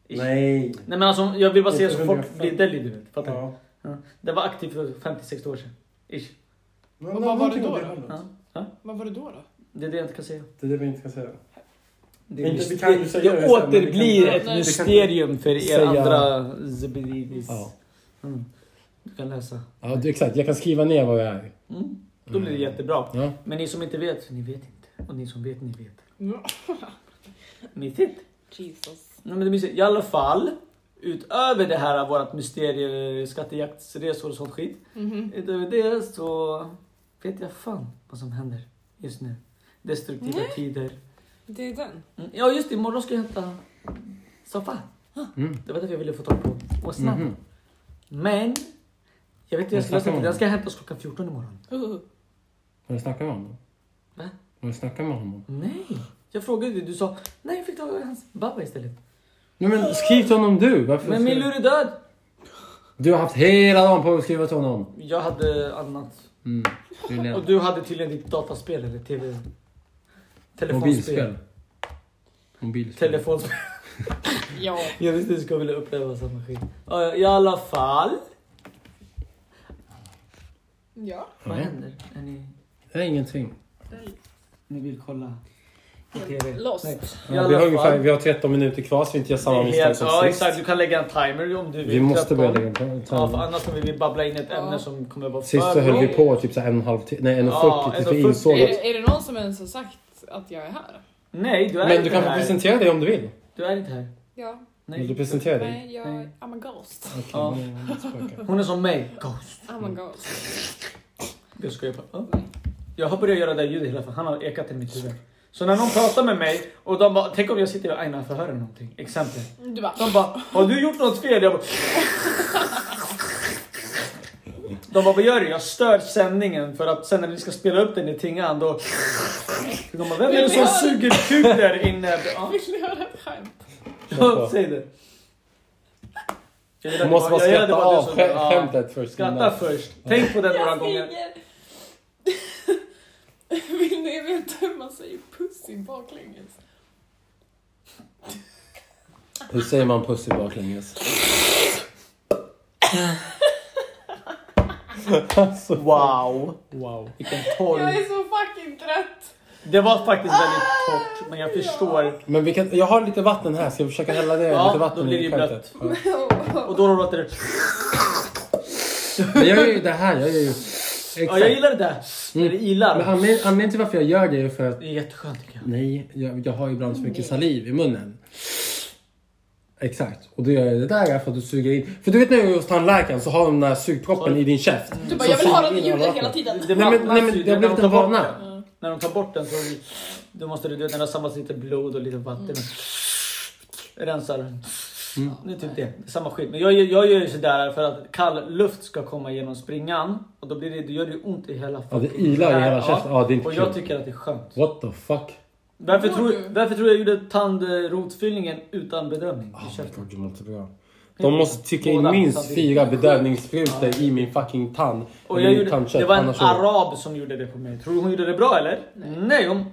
Ish. Nej. Nej men alltså jag vill bara säga så folk 150. blir deli du vet. Fattar du? Ja. Ja. Den var aktiv för 50-60 år sedan. Ish. Men Och vad var det då då? Ja. Vad var det då då? Det är det jag inte kan säga. Det är det vi inte kan säga. Det, Inte- är vi kan det det men återblir kan- ett Nej. mysterium för er säga- andra zebedidis. Ja. Mm. Du kan läsa. ja, det- exakt. Jag kan skriva ner vad det är. Mm. Då blir det jättebra. Ja. Men ni som inte vet, ni vet inte. Och ni som vet, ni vet. Mysigt. Jesus. Nej, men det är mysigt. I alla fall, utöver det här vårt mysterie, skattejaktsresor och sånt skit. Mhm. Utöver det så vet jag fan vad som händer just nu. Destruktiva Nej. tider. Det är den. Mm. Ja just det, imorgon ska jag hämta soffa. Mm. Det var därför jag ville få tag på och snabb. Mhm. Men, jag vet inte jag ska Men lösa det. Den om- ska hämtas klockan 14 imorgon. Uh. Har du snackat med honom? Va? Har du snackat med honom? Nej. Jag frågade dig, du sa nej jag fick tag i hans babba istället. Nej men skriv till honom du! Varför Men min lur är död. Du har haft hela dagen på att skriva till honom. Jag hade annat. Mm. tydligen. Och du hade tydligen ditt dataspel eller tv... Telefonspel. Mobilspel. Mobilspel. Telefonspel. Ja. Jag visste du skulle vilja uppleva samma skit. Ja, I alla fall. Ja. Vad händer? Är ni, Det är ingenting. Ni vill kolla på TV? lost. Nej. Ja, vi, har ungefär, vi har 13 minuter kvar så vi inte gör samma misstag som Ja sist. exakt, du kan lägga en timer om du vill. Vi måste 13. börja lägga en Ja, för annars kommer vi babbla in ett Ja. ämne som kommer vara Sist så för höll vi på typ så här en och en halv timme, nej en och Ja, 40 tills vi 40. insåg Är, att... det- är det någon som ens har sagt att jag är här? Nej, du är Men inte du kan få här. presentera dig om du vill. Du är inte här. Ja. Vill du Nej. presentera dig? Nej, jag Nej. I'm a ghost. Okej, Ja. jag. Hon är som mig. Ghost. I'm a ghost. Jag skojar bara. Ja. Jag har börjat göra det ljudet hela tiden. Han har ekat i mitt huvud. Så när någon pratar med mig och de bara, tänk om jag sitter och Aina förhör eller någonting. Exempel. Du bara... De bara, har du gjort något fel? Jag bara... De bara, vad gör du? Jag stör sändningen för att sen när vi ska spela upp den i Tingan då... De bara, vem är det som suger kuk där inne? Ja, Vill du höra ett skämt? ja, säg det. Jag Du måste bara skratta av skämtet först. Skratta först. Tänk på det några gånger. Vill ni veta hur man säger pussy baklänges? Hur säger man pussy baklänges? alltså, Wow. wow. Vilken torr... Jag är så fucking trött! Det var faktiskt väldigt torrt, men jag förstår. Men vi kan, jag har lite vatten här, ska vi försöka hälla ner Ja, lite då vatten blir det i ju skämtet? Ja. Och då låter det... Men jag gör ju det här, jag gör ju... Ja, jag gillar det där. När det Men ilar. anledningen till varför jag gör det är för att Det är jätteskönt tycker jag. Nej, jag, jag har ju ibland så mycket saliv i munnen. Exakt. Och då gör jag det där för att du suger in. För du vet när jag är hos tandläkaren så har de den där sugproppen i din käft. Du bara, jag vill det in alla ljudet hela tiden. Det Nej, men- nej, men det har När blivit de tar en bort vana. den- När de tar bort den så då måste du, du vet, när det har samlats lite blod och lite vatten. Rensar. Mm. Det är typ det. samma skit. Men jag, jag gör ju sådär för att kall luft ska komma genom springan. Och då, blir det, då gör det ju ont i hela Ja, det ilar i hela käften. Ja, det är inte Och jag kul. tycker att det är skönt. What the fuck? Mår tror, du? därför tror jag gjorde tandrotfyllningen utan bedövning. Oh i my käften. God, det låter bra. De måste trycka in Båda minst samtidigt. fyra bedövningssprutor i min fucking tand. Och jag min gjorde, tandkött, det var en arab som gjorde det på mig. Tror du hon gjorde det bra eller? Nej, hon...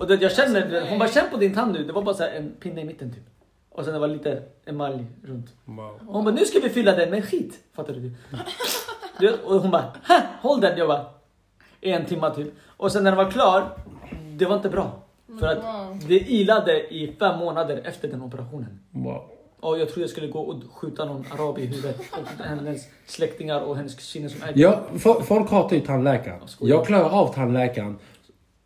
Och det, jag känner, Alltså, hon bara känn på din tand nu. Det var bara så här en pinne i mitten typ. Och sen det var lite emalj runt. Wow. Och hon bara nu ska vi fylla den med skit. Fattar du? och hon bara "Ha, håll den. Jag bara en timma typ. Och sen när den var klar. Det var inte bra. För att Wow. det ilade i fem månader efter den operationen. Wow. Och jag trodde jag skulle gå och skjuta någon arab i huvudet. Och hennes släktingar och hennes kusiner som ägde Ja, fo- folk hatar ju tandläkaren. Jag klarar av tandläkaren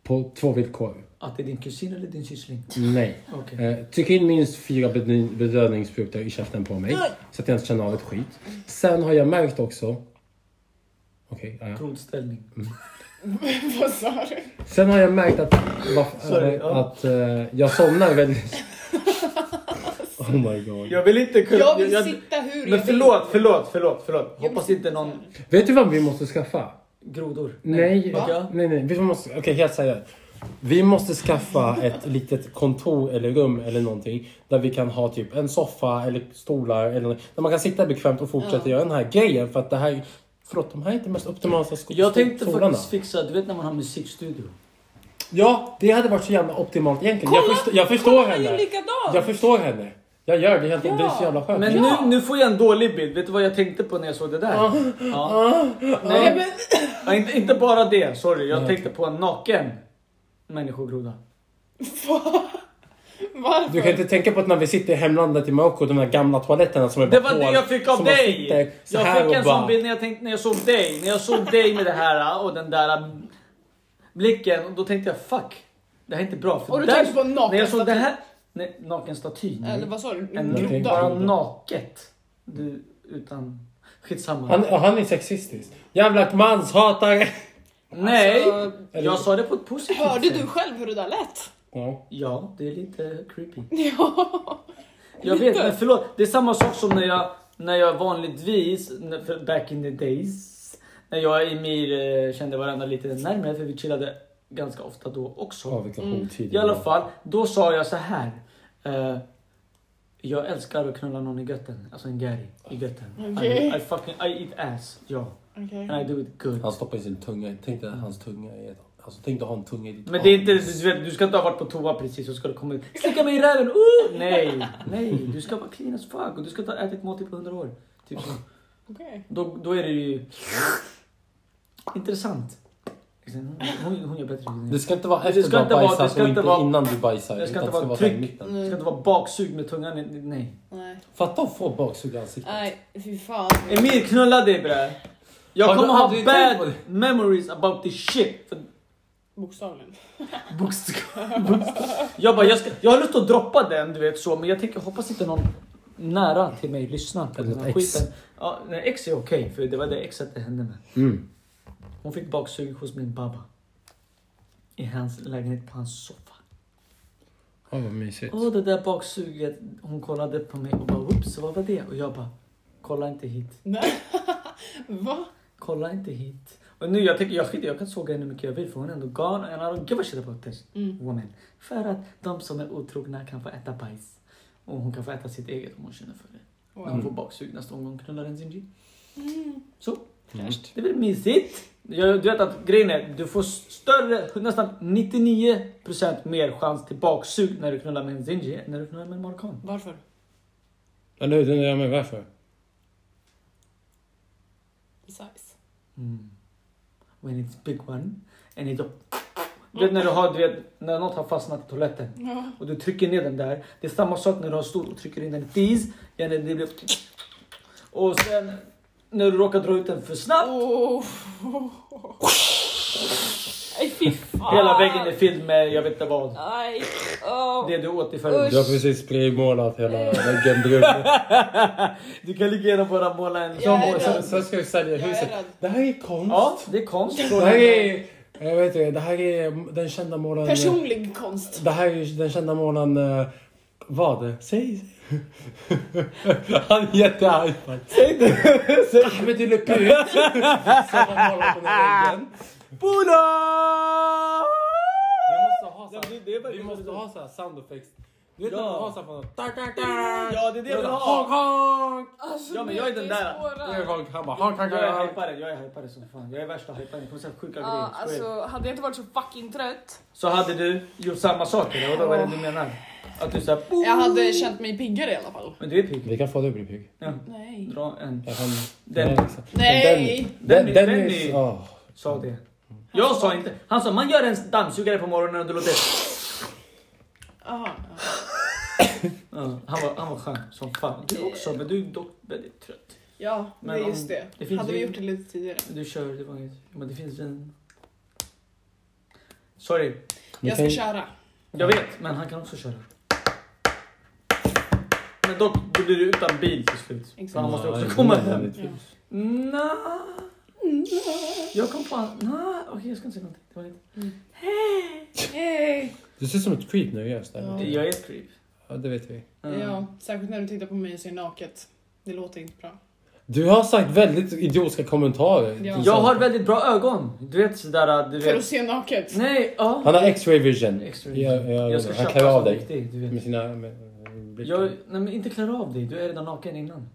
på två villkor. Att det är din kusin eller din syssling? Nej. Okej. Eh, tryck in minst fyra bedö- bedövningssprutor i käften på mig. Så att jag inte känner av ett skit. Sen har jag märkt också... Okej, ja, ja. Provställning. Vad sa du? Sen har jag märkt att, va- Sorry, eh, ja. att eh, jag somnar väldigt... oh my god. Jag vill inte kunna... Jag vill sitta hur Men jag förlåt, vill. förlåt, förlåt, förlåt. Jag vill Hoppas inte någon. Vet du vad vi måste skaffa? grodor. Nej, Va? nej, nej. Vi måste, okej, helt seriöst. Vi måste skaffa ett litet kontor eller rum eller någonting där vi kan ha typ en soffa eller stolar eller där man kan sitta bekvämt och fortsätta Ja. göra den här grejen för att det här Förlåt, de här är inte mest optimala sko- Jag tänkte stolarna. faktiskt fixa, du vet när man har musikstudio. Ja, det hade varit så jävla optimalt egentligen. jag, Kolla! förstår, jag förstår är ju henne. Jag förstår henne. Jag gör det helt Ja. Det är så jävla skönt. Men Ja. nu, nu får jag en dålig bild. Vet du vad jag tänkte på när jag såg det där? Ah, Ja. ah, Nej, ja, inte, inte bara det. Sorry, jag Nej. tänkte på en naken människogroda. varför? Du kan inte tänka på att när vi sitter i hemlandet i Marocko, de där gamla toaletterna som är Det bara var det jag fick av dig! Jag fick en bara- sån bild när jag, tänkte, när jag såg dig. När jag såg dig med det här och den där äh, blicken. Och då tänkte jag fuck. Det här är inte bra. För Och du där- tänkte på en naken När jag såg det här. Nej, naken staty. nej. Eller vad sa du? En Naken groda? bara naket. Du, utan... Skitsamma. Han, han är sexistisk. Jävla manshatare! Nej! Alltså, jag sa det på ett positivt Hörde sätt. du själv hur det där lät? Ja. Ja, det är lite creepy. Ja. Jag vet, men förlåt. Det är samma sak som när jag, när jag vanligtvis, back in the days, När jag och Emir eh, kände varandra lite närmare, för vi chillade ganska ofta då också. Ja, vilka Mm. I alla fall, då sa jag så här. Eh, jag älskar att knulla någon i götten. Alltså en gäri i götten. Okej. I, I fucking, I eat ass. Ja. Okej. And I do it good. Han stoppar in sin tunga. Tänk dig hans tunga i ett... Alltså tänk dig ha en tunga i ditt Men det är inte, du, ska inte ha varit på toa precis och ska du komma ut. Slicka mig i räven! Uh! Nej, nej. Du ska vara clean as fuck och du ska inte ha ätit måltid på hundra år. Typ så. Okej. Då, då är det ju intressant. Hon, hon gör bättre. Det ska inte vara Det efter ska du har inte vara- bajsat det ska och inte vara- innan du bajsar. det ska inte vara i tryck. Det ska inte vara baksug med tungan. i- Nej. Nej. Fatta att få baksug i ansiktet. Nej, fy fan. Emil knulla dig bre. Jag Har du kommer ha bad memories about this shit. För Bokstavligen. bokstav, bokstav. Jag bara, jag, ska, jag har lust att droppa den du vet så men jag tänker, hoppas inte någon nära till mig lyssnar på den här ex. skiten. Ja, nej, ex är okej för det var det exet det hände med. Mm. Hon fick baksug hos min babba. I hans lägenhet på hans soffa. Ja, vad mysigt. Och det där baksuget, hon kollade på mig och bara whoops, vad var det? Och jag bara, kolla inte hit. Nej. Va? Kolla inte hit. Och nu jag tänker, jag skiter jag kan såga henne hur mycket jag vill för hon är ändå gone and I don't give a shit about this Mm. woman. För att de som är otrogna kan få äta bajs. Och hon kan få äta sitt eget om hon känner för det. Och hon får baksug nästa gång hon knullar en Zinji. Mm. Så, Mm. det väl mysigt? Jag, du vet att grejen är, du får större, nästan 99% mer chans till baksug när du knullar med en Zinji än när du knullar med en marockan. Varför? Eller hur? Det undrar jag med varför. Size. Mm. When it's big one and it Du vet när du har, du vet, när något har fastnat i toaletten Ja. och du trycker ner den där. Det är samma sak när du har stor och trycker in den i det blir... Och sen när du råkar dra ut den för snabbt. Oh. Hela väggen är fylld med jag vet inte vad. Nej. Oh. Det du åt i förrgår. Du har precis spraymålat hela väggen brun. Du kan lika gärna bara måla en sån. Sen ska vi sälja huset. Det här är konst. Ja, det är konst. Det här är... Jag vet inte, det här är den kända målaren... Personlig konst. Det här är den kända målaren... eh, Vad? Säg. Han är jättearg. Säg det! Säg Ahmed Le Put. Som har målat på den här väggen. Buda! Vi måste ha så Ja, här, det- det vi måste ha så här sound effects. Du vet Ja. när man har så här från... Tak, tak, tak. Ja, det är det jag vill Honk, ha. honk. Alltså, Ja, men jag är den där. Det är honk. Han bara honk, honk, Jag är honk. hypare, jag är hypare som fan. Jag är värsta hyparen. Jag kommer säga sjuka Ja, grejer. Skojar. alltså hade jag inte varit så fucking trött. Så hade du gjort samma sak eller? Vadå, vad är det du menar? Att du såhär... Jag hade känt mig piggare i alla fall. Men du är pigg. Vi kan få dig att bli pigg. Ja. Nej. Dra en. Jag kan... Den. Nej, exakt. Nej. Den, Den- den, den är... är- åh. Sa det. Jag sa inte. Han sa man gör en dammsugare på morgonen och du låter... Aha. Ja, han, var, han var skön som fan. Du också, men du är dock väldigt trött. Ja, det Men är om- just det. det hade vi gjort det lite tidigare. Du kör, det var inget. Men det finns en... Sorry. Jag ska köra. Jag vet, men han kan också köra. Men dock, då blir du utan bil till slut. Exakt. Han måste också komma hem. Ja. Nja. Jag kom på... Nja, okej jag ska inte säga någonting. Det var lite... Hej! Du ser ut som ett creep när du gör sådär. Ja. Jag är ett creep. Ja, det vet vi. Mm. Ja, särskilt när du tittar på mig och ser naket. Det låter inte bra. Du har sagt väldigt idiotiska kommentarer. Ja. Jag har väldigt bra ögon. Du vet sådär... Du För att vet... se naket. Nej, ja. Han har x-ray vision. Extra Ja, ja, jag ska han köpa klär av dig. riktig, du vet. Med sina... Med, blickar. Jag, nej men inte klär av dig, du är redan naken innan.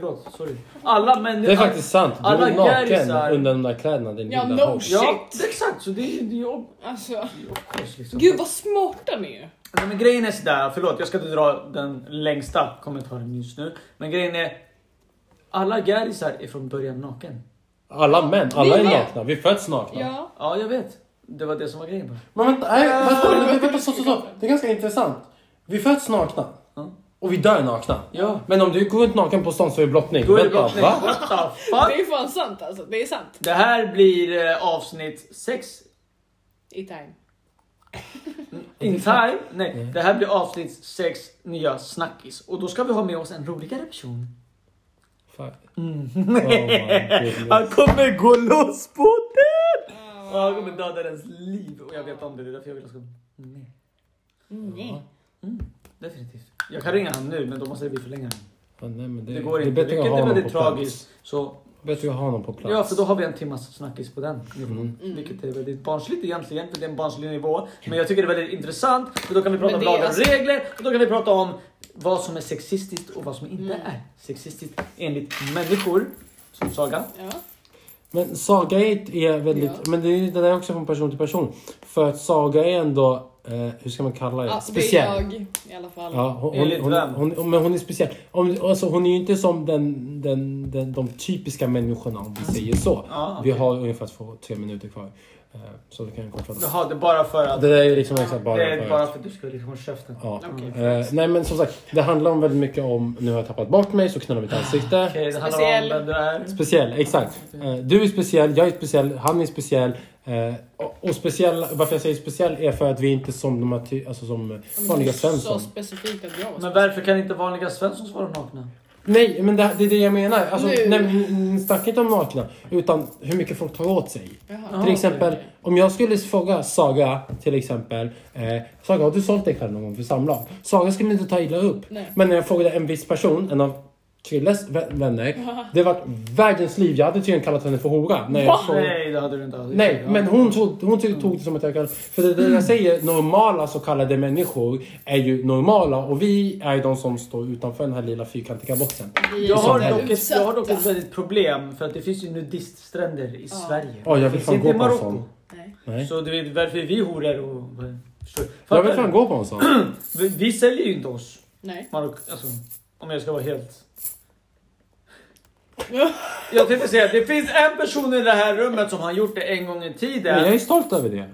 Förlåt, sorry. Alla män... Det är faktiskt sant. Du alla är naken gärisar- under de där kläderna. Din Ja, lilla no host. Ja, Shit. exakt. Så det är det är ju Alltså, det är liksom. gud vad smarta ni är. Nej, men grejen är sådär, förlåt jag ska inte dra den längsta kommentaren just nu. Men grejen är, alla gärisar är från början naken. Alla män, alla Vi är nakna. Vi föds nakna. Ja. Ja, jag vet. Det var det som var grejen. Men vänta, nej, vänta, vänta, vänta, så, så, så. Det är ganska intressant. Vi föds nakna. Och vi dör nakna. Ja. Men om du går runt naken på stan så är det blottning. Då är det Vänta, brottning. va? What the Det fuck? är fan sant alltså. Det är sant. Det här blir eh, avsnitt 6 I time. in time. Nej, det här blir avsnitt 6 nya snackis. Och då ska vi ha med oss en roligare person. Fuck. Mm. Oh my goodness. Han kommer gå loss på den! Och han kommer döda ens liv. Och jag vet om det, det är därför jag vill att han ska... Nej. Nej. Mm, definitivt. Jag kan ringa han nu, men då måste vi förlänga den. Ja, nej, men det, Det går det är inte. bättre att Vilket ha är honom väldigt på plats. tragiskt. Så bättre att ha någon på plats. Ja, för då har vi en timmas snackis på den nivån. Mm. Vilket är väldigt barnsligt egentligen, för det är en barnslig nivå. Men jag tycker det är väldigt intressant, för då kan vi prata om lagar och alltså- regler, och då kan vi prata om vad som är sexistiskt och vad som inte Mm. är sexistiskt enligt människor. Som Saga. Ja. Men Saga är väldigt... Ja. Men det, är, det är också från person till person. För att Saga är ändå... Eh, hur ska man kalla det? Ja, speciell. Det är jag i alla fall. Ja, hon, hon, hon, hon, men hon är speciell. Om, alltså, hon är ju inte som den, den, den, de typiska människorna om vi säger så. Ja, Vi okej. har ungefär två, tre minuter kvar. Eh, Så det kan jag kortfattat. Jaha, det är bara för att... Det där är liksom exakt bara det är för bara att- för att du ska liksom hålla käften. Ja. Okej. Eh, nej men som sagt, det handlar om väldigt mycket om nu har jag tappat bort mig så knullar mitt ansikte. Okej, det handlar Speciell. om vem du är. Speciell, exakt. Eh, du är speciell, jag är speciell, han är speciell. Eh, och, och speciell, varför jag säger speciell är för att vi inte som de här ty- alltså som vanliga Så Svensson. specifikt att jag var Men varför kan inte vanliga Svenssons vara nakna? Nej, men det, det är det jag menar. Alltså, Nu. nej, men snackar inte om nakna, utan hur mycket folk tar åt sig. Jaha. Ja, till exempel, om jag skulle fråga Saga, till exempel. Eh, Saga, har du sålt dig själv någon gång för samlag? Saga skulle inte ta illa upp. Nej. Men när jag frågade en viss person, en av Krilles vä- vänner. Det var världens liv. Jag hade tydligen kallat henne för hora. När jag frågade- Nej, det hade du inte. Nej, Ja. men hon tog, hon tog, det som att jag kallade... För det, det jag säger, normala så kallade människor är ju normala och vi är de som står utanför den här lilla fyrkantiga boxen. Jag har, dock ett, jag har dock ett väldigt problem för att det finns ju nudiststränder i Ja. Sverige. Ja, jag vill fan gå på en sån. Nej. Nej. Så du vet varför är vi horor och... Jag vill fan gå på en sån. Vi, vi säljer ju inte oss. Nej. Marocko, alltså, om jag ska vara helt... Jag tänkte säga det finns en person i det här rummet som har gjort det en gång i tiden. Men jag är stolt över det.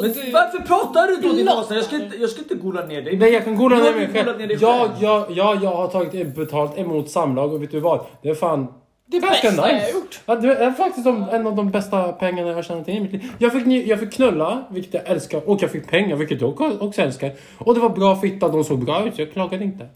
Men du- varför pratar du då din åsna? Jag ska inte, jag ska inte gola ner dig. Nej, jag kan gola ner mig själv. Jag, jag, jag, jag har tagit betalt emot samlag och vet du vad? Det är fan Det ganska bästa jag nice. har gjort. Ja, det är faktiskt de, en av de bästa pengarna jag har tjänat in i mitt liv. Jag fick, jag fick knulla, vilket jag älskar. Och jag fick pengar, vilket jag också- också älskar. Och det var bra fitta, de såg bra ut, så jag klagade inte.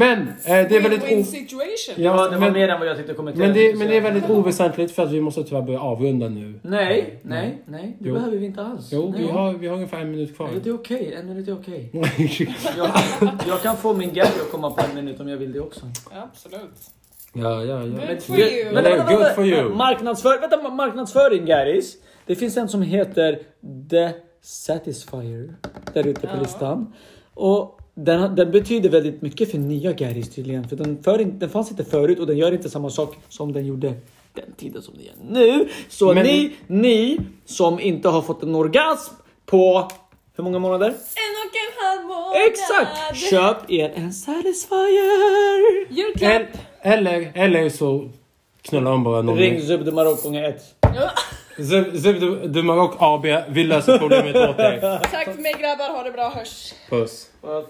Men, eh, det är väldigt... O- situation. Ja, det var men, mer än vad jag tänkte kommentera. men, det, men det är väldigt oväsentligt för att vi måste tyvärr börja avrunda nu. Nej, nej, nej. Det Jo. behöver vi inte alls. Jo, nej. vi har, vi har ungefär en minut kvar. Nej, det är okej. En minut är okej. Jag, jag kan få min Gabby att komma på en minut om jag vill det också. Absolut. ja, ja, ja. Good for Det- you. Vänta, vänta, good for you. Marknadsför, vänta, marknadsföring Garis. Det finns en som heter The Satisfier där ute på Ja. listan. Och den, den betyder väldigt mycket för nya Garis tydligen. För den, för, den fanns inte förut och den gör inte samma sak som den gjorde den tiden som den gör nu. Så Men- ni, ni som inte har fått en orgasm på hur många månader? En och en halv månad. Exakt! Köp er en Satisfier! Julklapp. El- Eller, eller så knullar de bara någon. Ring Zub de Marocko gånger ett. Ja. Zeb Zeb du, du Maroc AB, vi löser problemet åt dig. Tack för mig grabbar, ha det bra, hörs. Puss. Vad-